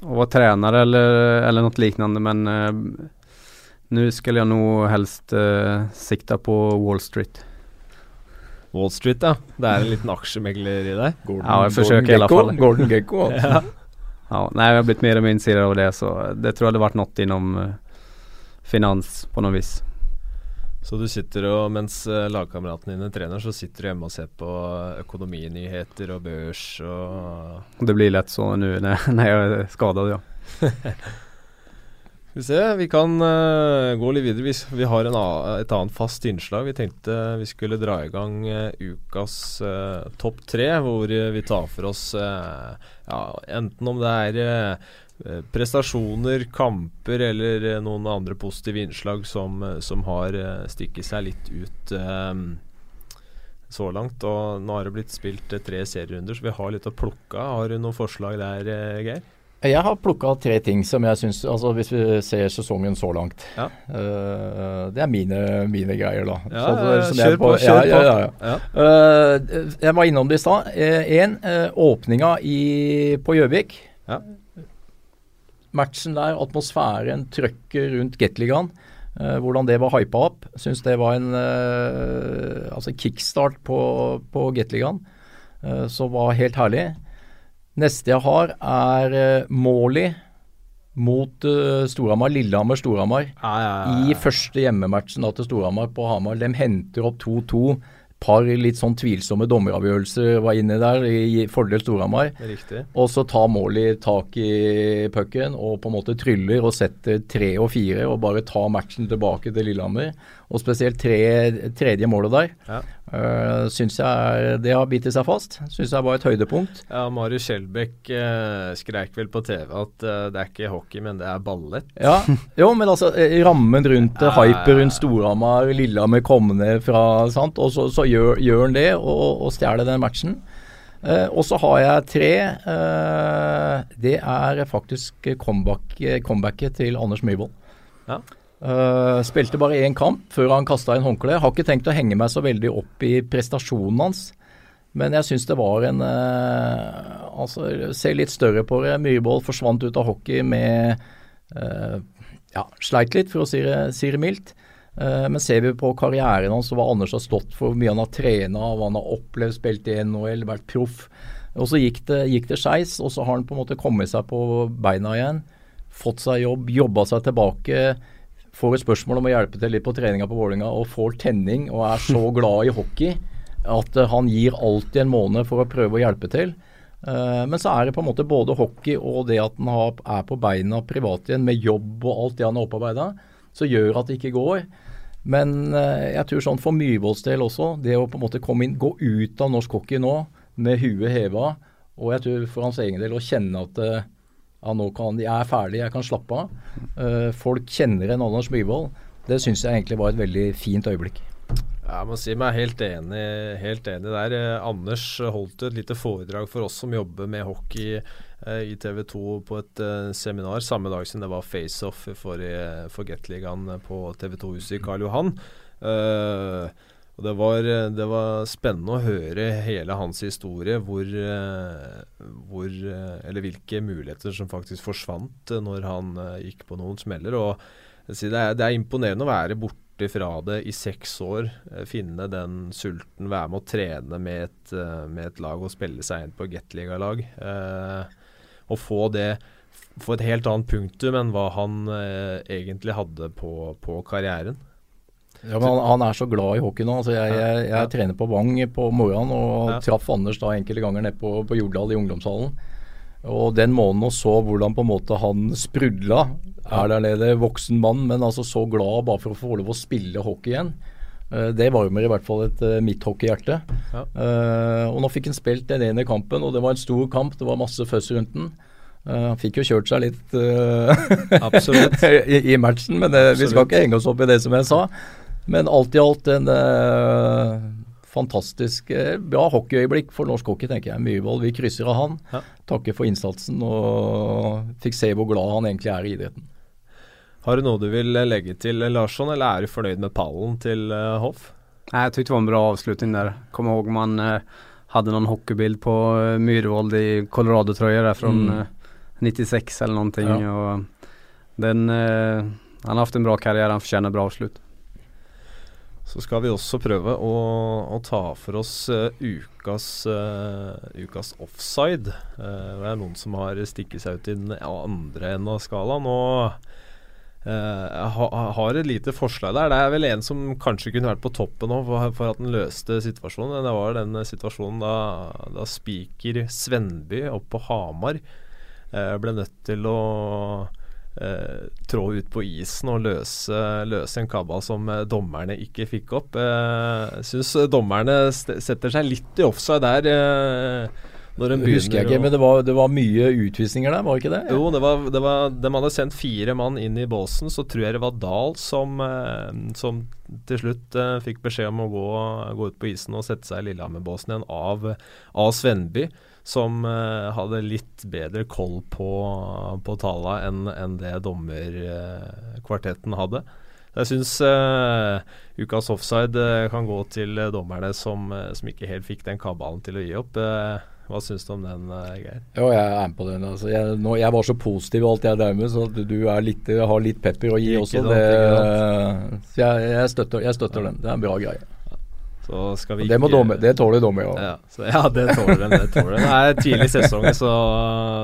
att vara tränare eller, eller något liknande men eh, nu skulle jag nog helst eh, sikta på Wall Street. Wall Street, ja. Det er en liten aksjemegler i deg. Gordon, Ja, jeg forsøker i alle fall. Gordon Gekko. altså. Ja. Ja, Nei, jeg har blitt mer og mer innsider av det så det tror jeg hadde vært noe innom eh, finans på noe vis. Så du sitter og, mens eh, lagkameratene dine trener, så sitter du hjemme og ser på økonominyheter og børs og Det blir lett så nå når jeg er skada, ja. Vi se, vi kan uh, gå litt videre. Vi, vi har en, et annet fast innslag. Vi tenkte vi skulle dra i gang uh, ukas uh, topp tre, hvor vi tar for oss ja, enten om det er prestasjoner, kamper eller noen andre positive innslag som, som har stikket seg litt ut så langt. Og nå har det blitt spilt tre serierunder, så vi har litt å plukke av. Har du noen forslag der, Geir? Jeg har plukka tre ting som jeg syns altså Hvis vi ser sesongen så langt. Ja. Uh, det er mine, mine, greier, da. Ja, så, kjør på. Kjør ja, ja, uh, jeg var innom det i stad. Én, uh, åpninga i, på Gjøvik. Matchen der, atmosfæren, trøkket rundt Gateligaen. hvordan det var hypa opp. Syns det var en altså kickstart på, på Gateligaen som var helt herlig. Neste jeg har, er Måli mot uh, Storhamar. Lillehammer-Storhamar. Ja, ja, ja, I første hjemmematchen da, til Storhamar på Hamar. De henter opp 2-2 par litt sånn tvilsomme dommeravgjørelser var inne der, i fordel Storhamar. Og så tar Måli tak i pucken og på en måte tryller og setter tre og fire og bare tar matchen tilbake til Lillehammer. Og spesielt tre, tredje målet der ja. Uh, syns jeg det har bitt seg fast. Syns jeg var et høydepunkt. Ja, Marius Skjelbæk uh, skreik vel på TV at uh, det er ikke hockey, men det er ballett. Ja, jo, men altså rammen rundt uh, hype rundt Storhamar, Lillehammer kommer ned fra sant, og så, så gjør, gjør han det og, og stjeler den matchen. Uh, og så har jeg tre. Uh, det er faktisk comeback, comebacket til Anders Myhrvold. Ja. Uh, spilte bare én kamp før han kasta inn håndkleet. Har ikke tenkt å henge meg så veldig opp i prestasjonen hans. Men jeg syns det var en uh, Altså, se litt større på det. Myhrvold forsvant ut av hockey med uh, Ja, sleit litt, for å si det, si det mildt. men ser vi på karrieren hans, så hva Anders har stått for hvor mye han har trena, hva han har opplevd, spilt i NHL, vært proff. Og så gikk det, gikk det skeis, og så har han på en måte kommet seg på beina igjen. Fått seg jobb, jobba seg tilbake får et spørsmål om å hjelpe til litt på treninga på Vålerenga og får tenning og er så glad i hockey at uh, han gir alltid en måned for å prøve å hjelpe til. Uh, men så er det på en måte både hockey og det at han er på beina privat igjen med jobb og alt det han har opparbeida, som gjør at det ikke går. Men uh, jeg tror sånn for Myhrvolds del også, det å på en måte komme inn, gå ut av norsk hockey nå med huet heva, og jeg tror for hans egen del å kjenne at ja, nå kan, jeg er ferdig, jeg kan slappe av. Uh, folk kjenner en Anders Myhrvold. Det syns jeg egentlig var et veldig fint øyeblikk. Jeg må si meg helt enig, helt enig der. Eh, Anders holdt et lite foredrag for oss som jobber med hockey eh, i TV 2 på et seminar samme dag som det var face-off for, for Gateligaen på TV 2-huset i Karl Johan. Uh, og det var, det var, spennende å høre hele hans historie, hvor, eh, hvor, eh, Eller hvilke muligheter som faktisk forsvant eh, når han gikk på noen smeller. Og det er, det er imponerende å være borte fra det i seks år. Finne den sulten, være med å trene med et, med et lag og spille seg inn på Gateliga-lag. Og få det få et helt annet punktum enn hva han egentlig hadde på, på karrieren. Ja, men han, han, er så glad i hockey nå. Altså jeg, jeg, jeg, trener på Vang på morgenen og ja. traff Anders da enkelte ganger nede på, på Jordal i ungdomshallen. Og den måneden og så hvordan på en måte han sprudla. Er der nede voksen mann, men altså så glad bare for å få lov å spille hockey igjen. Uh, det varmer i hvert fall et uh, mitt hockeyhjerte. Ja. Uh, og nå fikk han spilt den ene kampen, og det var en stor kamp. Det var masse føss rundt den. Han fikk jo kjørt seg litt i, i, matchen, men vi skal ikke henge oss opp i det som jeg sa. Men alt i alt en uh, fantastisk uh, bra hockeyøyeblikk for norsk hockey, tenker jeg. Myhrvold, vi krysser av han. Ja. Takker for innsatsen og fikk se hvor glad han egentlig er i idretten. Har du noe du vil legge til, Larsson, eller er du fornøyd med pallen til uh, Hoff? Nei, jeg tyckte det var en bra avslutning der. Kommer ihåg man uh, hadde noen hockeybild på uh, Myhrvold i Colorado-trøye der fra mm. 96 eller noe. Ja. Och den, eh, han har haft en bra karriere, han fortjener bra avslut. Så skal vi også prøve å, å ta for oss uh, ukas, uh, ukas, offside. Uh, det er noen som har stikket seg ut i den andre enden av skalaen. Og jeg ha, har et lite forslag der. Det er vel en som kanskje kunne vært på toppen nå for, for, at den løste situasjonen. Det var den situasjonen da, da spiker Svenby opp på Hamar ble nødt til å trå ut på isen og løse, løse en kabal som eh, dommerne ikke fikk opp. Jeg eh, syns dommerne setter seg litt i offside der. Eh, når de Husker jeg ikke, men det var, det var, mye utvisninger der, var det ikke det? Jo, det var, det var, de hadde sendt fire mann inn i båsen, så tror jeg det var Dahl som, eh, som til slutt uh, fikk beskjed om å gå, gå, ut på isen og sette seg i Lillehammer-båsen igjen av, av Svenby som uh, hadde litt bedre koll på, på tallene enn en det dommerkvartetten uh, hadde. Jeg syns uh, ukas offside kan gå til dommerne som, som, ikke helt fikk den kabalen til å gi opp. hva syns du om den, Geir? Jo, jeg er med på den. Altså, jeg, nå, jeg, var så positiv og alt jeg drev med, så du litt, har litt pepper å gi ikke også. Det, så jeg, jeg, støtter, jeg støtter den. Det er en bra greie. Så skal vi det, må dommer, det tåler dommer òg. Ja, ja, det tåler de. Det, tåler de. det er tidlig sesong, så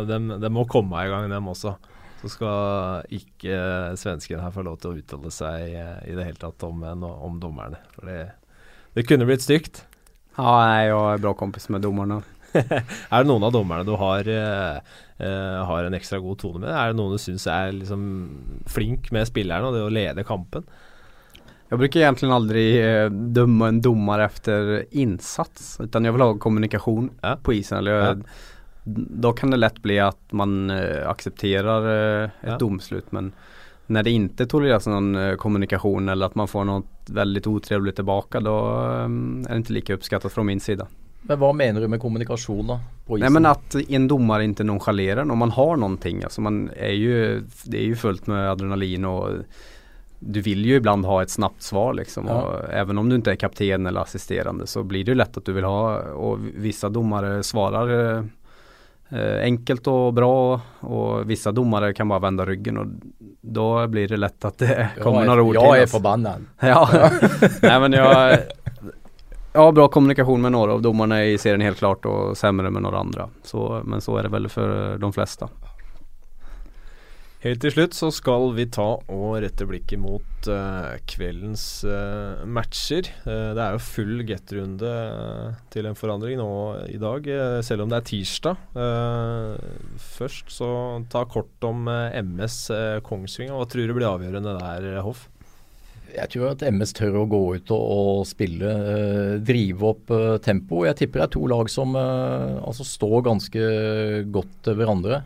de, de, må komme i gang, dem også. Så skal ikke svensken her få lov til å uttale seg i det hele tatt om, om dommerne. For det, det kunne blitt stygt. Ja, jeg er jo bra kompis med dommerne. er det noen av dommerne du har, eh, har en ekstra god tone med? Er det noen du syns er liksom flink med spillerne og det å lede kampen? Jag brukar egentligen aldrig eh, döma en domare efter insats utan jag vill ha kommunikation ja. på isen. Eller jag, ja. Då kan det lätt bli att man eh, accepterar eh, ett ja. domslut men när det inte tolereras någon kommunikasjon, kommunikation eller att man får något väldigt otrevligt tillbaka då eh, är det inte lika uppskattat från min sida. Men hva mener du med kommunikasjon, da? På isen? Nei, men At en domare noen sjalerer når man har noe. Altså man är ju, det er jo fullt med adrenalin och du vill ju ibland ha ett snabbt svar liksom. Ja. även om du inte är kapten eller assisterande så blir det lätt att du vill ha och vissa domare svarar eh, enkelt och bra och vissa domare kan bara vända ryggen och då blir det lätt att det kommer är, några ord Jag är förbannad. Ja, nej men jag jag har bra kommunikation med några av domarna i serien helt klart och sämre med några andra. Så, men så är det väl för de flesta. Helt til slutt så skal vi ta og rette blikket mot uh, kveldens uh, matcher. Uh, det er jo full get-runde til en forandring nå i dag, selv om det er tirsdag. først så ta kort om MS Kongsvinger. Hva tror du blir avgjørende der, Hoff? Jeg tror at MS tør å gå ut og, og spille, drive opp tempo. Jeg tipper det er to lag som altså står ganske godt hverandre.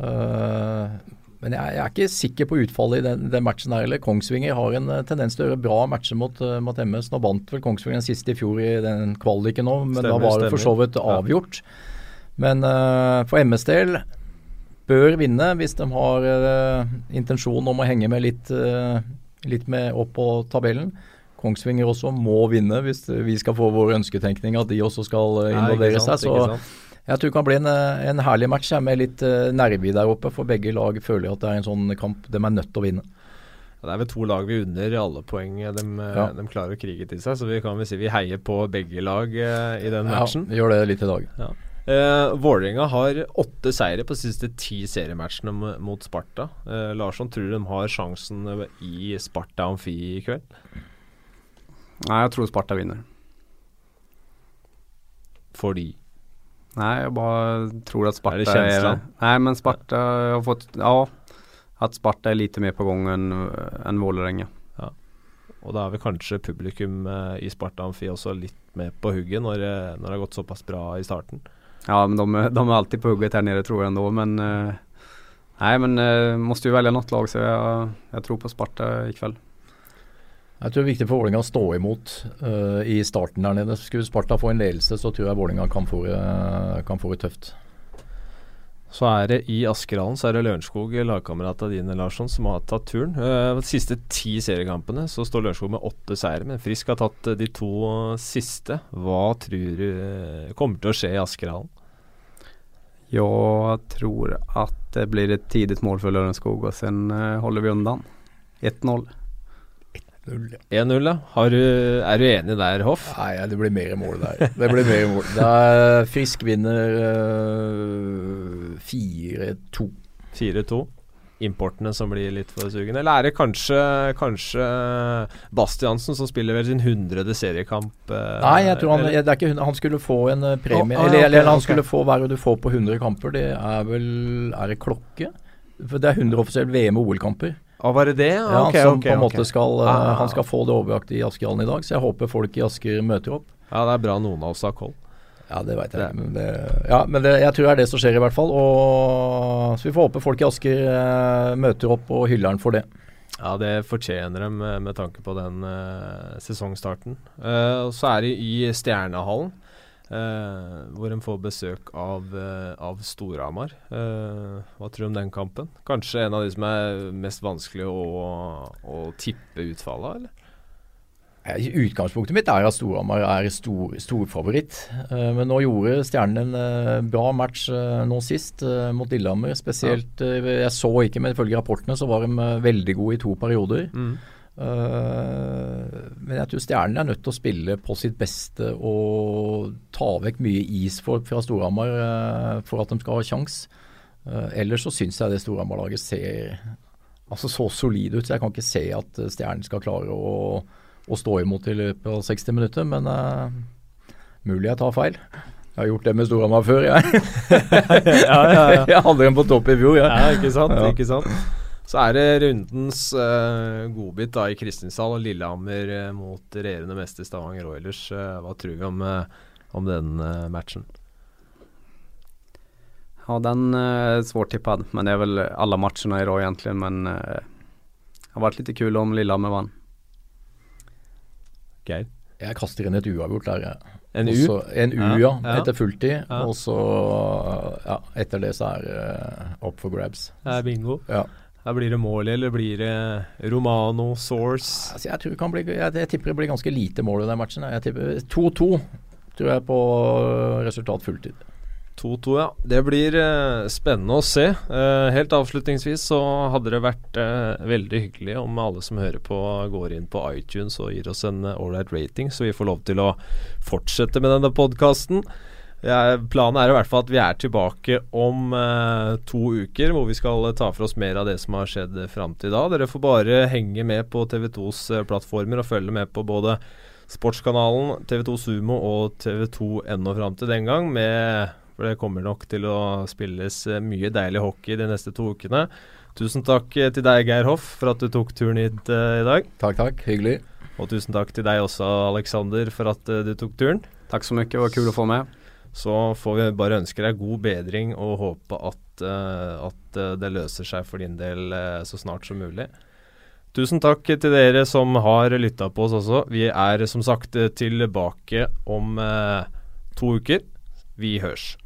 Uh, men jeg, jeg, er ikke sikker på utfallet i den, den matchen her eller Kongsvinger har en uh, tendens til å gjøre bra matcher mot, uh, mot, MS. Nå vant vel Kongsvinger den siste i fjor i den kvaliken nå, men stemmer, da var det for så vidt avgjort. Ja. Men uh, for MS del bør vinne hvis de har intensjon om å henge med litt, litt med opp på tabellen. Kongsvinger også må vinne hvis vi skal få vår ønsketenkning at de også skal involvere seg. Så jeg tror det kan bli en, eh, en herlig match med litt uh, nerve der oppe. For begge lag føler at det er en sånn kamp de er nødt til å vinne. Det er vel to lag vi unner alle poeng de, eh, ja. de, klarer å krige til seg. Så vi kan vel si vi heier på begge lag i den matchen. Ja, vi gjør det litt i dag. Ja. Eh, Vålerenga har åtte seire på de siste ti seriematchene mot Sparta. Eh, Larsson tror de har sjansen i Sparta Amfi i kveld? Nei, jeg tror Sparta vinner. Fordi? Nej, jeg bare tror at Sparta er, Det är Nei, men Sparta har fått, ja, at Sparta er lite mer på gang enn en Vålerenga. Ja. Og da er vel kanskje publikum eh, i Sparta Amfi også litt med på hugget når, eh, når, det har gått såpass bra i starten? Ja, men de, de er alltid på hugget her nede tror jeg ändå, men eh, Nej, men eh, måste ju välja något lag så jeg, jeg tror på Sparta ikväll. Jeg tror det er viktig for Vålinga å stå imot uh, i starten der nede. Skulle Sparta få en ledelse, så tror jeg Vålinga kan få det, kan få det tøft. Så er det i Askerhallen så er det Lørenskog, lagkamerat av dine, Larsson, som har tatt turen. Uh, de siste ti seriekampene så står Lørenskog med åtte seire, men Frisk har tatt de to siste. Hva tror du kommer til å skje i Askerhallen? Jeg tror at det blir et tidlig mål for Lørenskog, og så uh, holder vi unna. 1-0. 1-0, ja. Du, er du enig der, Hoff? Nei, det blir mer mål der. Det blir mer mål. Er Frisk vinner uh, 4-2. 4-2. Importene som blir litt for sugne. Eller er det kanskje, kanskje Bastiansen som spiller vel sin hundrede seriekamp? Uh, Nei, jeg tror han, det er ikke, han skulle få en uh, premie. Oh, ah, eller, okay, eller, han okay. skulle få hva du får på 100 kamper. Det er vel Er det klokke? For det er 100 offisielle VM- og OL-kamper. Ah, var det det? Ja, okay, som okay, på en måte skal, eh, ah. Han skal få det overbrakt i Askerhallen i dag, så jeg håper folk i Asker møter opp. Ja, det er bra noen av oss har koll. Ja, det veit jeg. Men, det, ja, men det, jeg tror det er det som skjer, i hvert fall. Og, så vi får håpe folk i Asker eh, møter opp og hyller den for det. Ja, det fortjener de med, med tanke på den eh, sesongstarten. Uh, så er det i Stjernehallen. Uh, hvor en får besøk av, uh, av Storhamar. Uh, hva tror du om den kampen? Kanskje en av de som er mest vanskelig å, å tippe utfallet av, eller? Utgangspunktet mitt er at Storhamar er stor, storfavoritt. Men nå gjorde Stjernen en bra match nå sist mot Lillehammer. Spesielt. Jeg så ikke, men ifølge rapportene så var de veldig gode i to perioder. Mm. Uh, men jeg tror Stjernen er nødt til å spille på sitt beste og ta vekk mye is for, fra Storhamar uh, for at de skal ha kjangs. Uh, ellers så syns jeg det Storhamar-laget ser altså så solid ut, så jeg kan ikke se at Stjernen skal klare å, å stå imot i løpet av 60 minutter. Men mulig jeg tar feil. Jeg har gjort det med Storhamar før, jeg. ja, ja, ja. jeg hadde dem på topp i fjor, jeg. Ja, ikke sant, ikke sant. Så er det rundens uh, godbit da i Kristiansand og Lillehammer uh, mot regjerende mester Stavanger Oilers. Uh, hva tror vi om, om den matchen? Ja, den er svårtippad. Men det er vel alle matchene i rad egentlig. Men det har vært litt kult om Lillehammer vant. Geir? Jeg kaster inn et uavgjort der. En U? Også, en U, ja, ja. Etter fulltid. Ja. Og så ja, etter det så er det opp for grabs. Det er bingo? Ja. Her blir det mål, eller blir det Romano, Source? Altså, jeg, tror bli, jeg, jeg, tipper det blir ganske lite mål i den matchen. Jeg tipper 2-2, tror jeg, på resultat fulltid. 2-2, ja. Det blir uh, spennende å se. Uh, helt avslutningsvis så hadde det vært uh, veldig hyggelig om alle som hører på, går inn på iTunes og gir oss en ålreit rating, så vi får lov til å fortsette med denne podkasten. Ja, planen er i hvert fall at vi er tilbake om eh, to uker, hvor vi skal ta for oss mer av det som har skjedd fram til da. Dere får bare henge med på TV2s eh, plattformer og følge med på både Sportskanalen, TV2 Sumo og TV2NO fram til den gang. Med, for det kommer nok til å spilles eh, mye deilig hockey de neste to ukene. Tusen takk eh, til deg, Geir Hoff, for at du tok turen hit eh, i dag. Takk, takk. Hyggelig. Og tusen takk til deg også, Aleksander, for at du tok turen. Takk så mye, det var kult å få med. Så får vi bare ønske deg god bedring og håpe at, uh, at uh, det løser seg for din del uh, så snart som mulig. Tusen takk til dere som har lytta på oss også. Vi er som sagt tilbake om to uker. Vi hørs.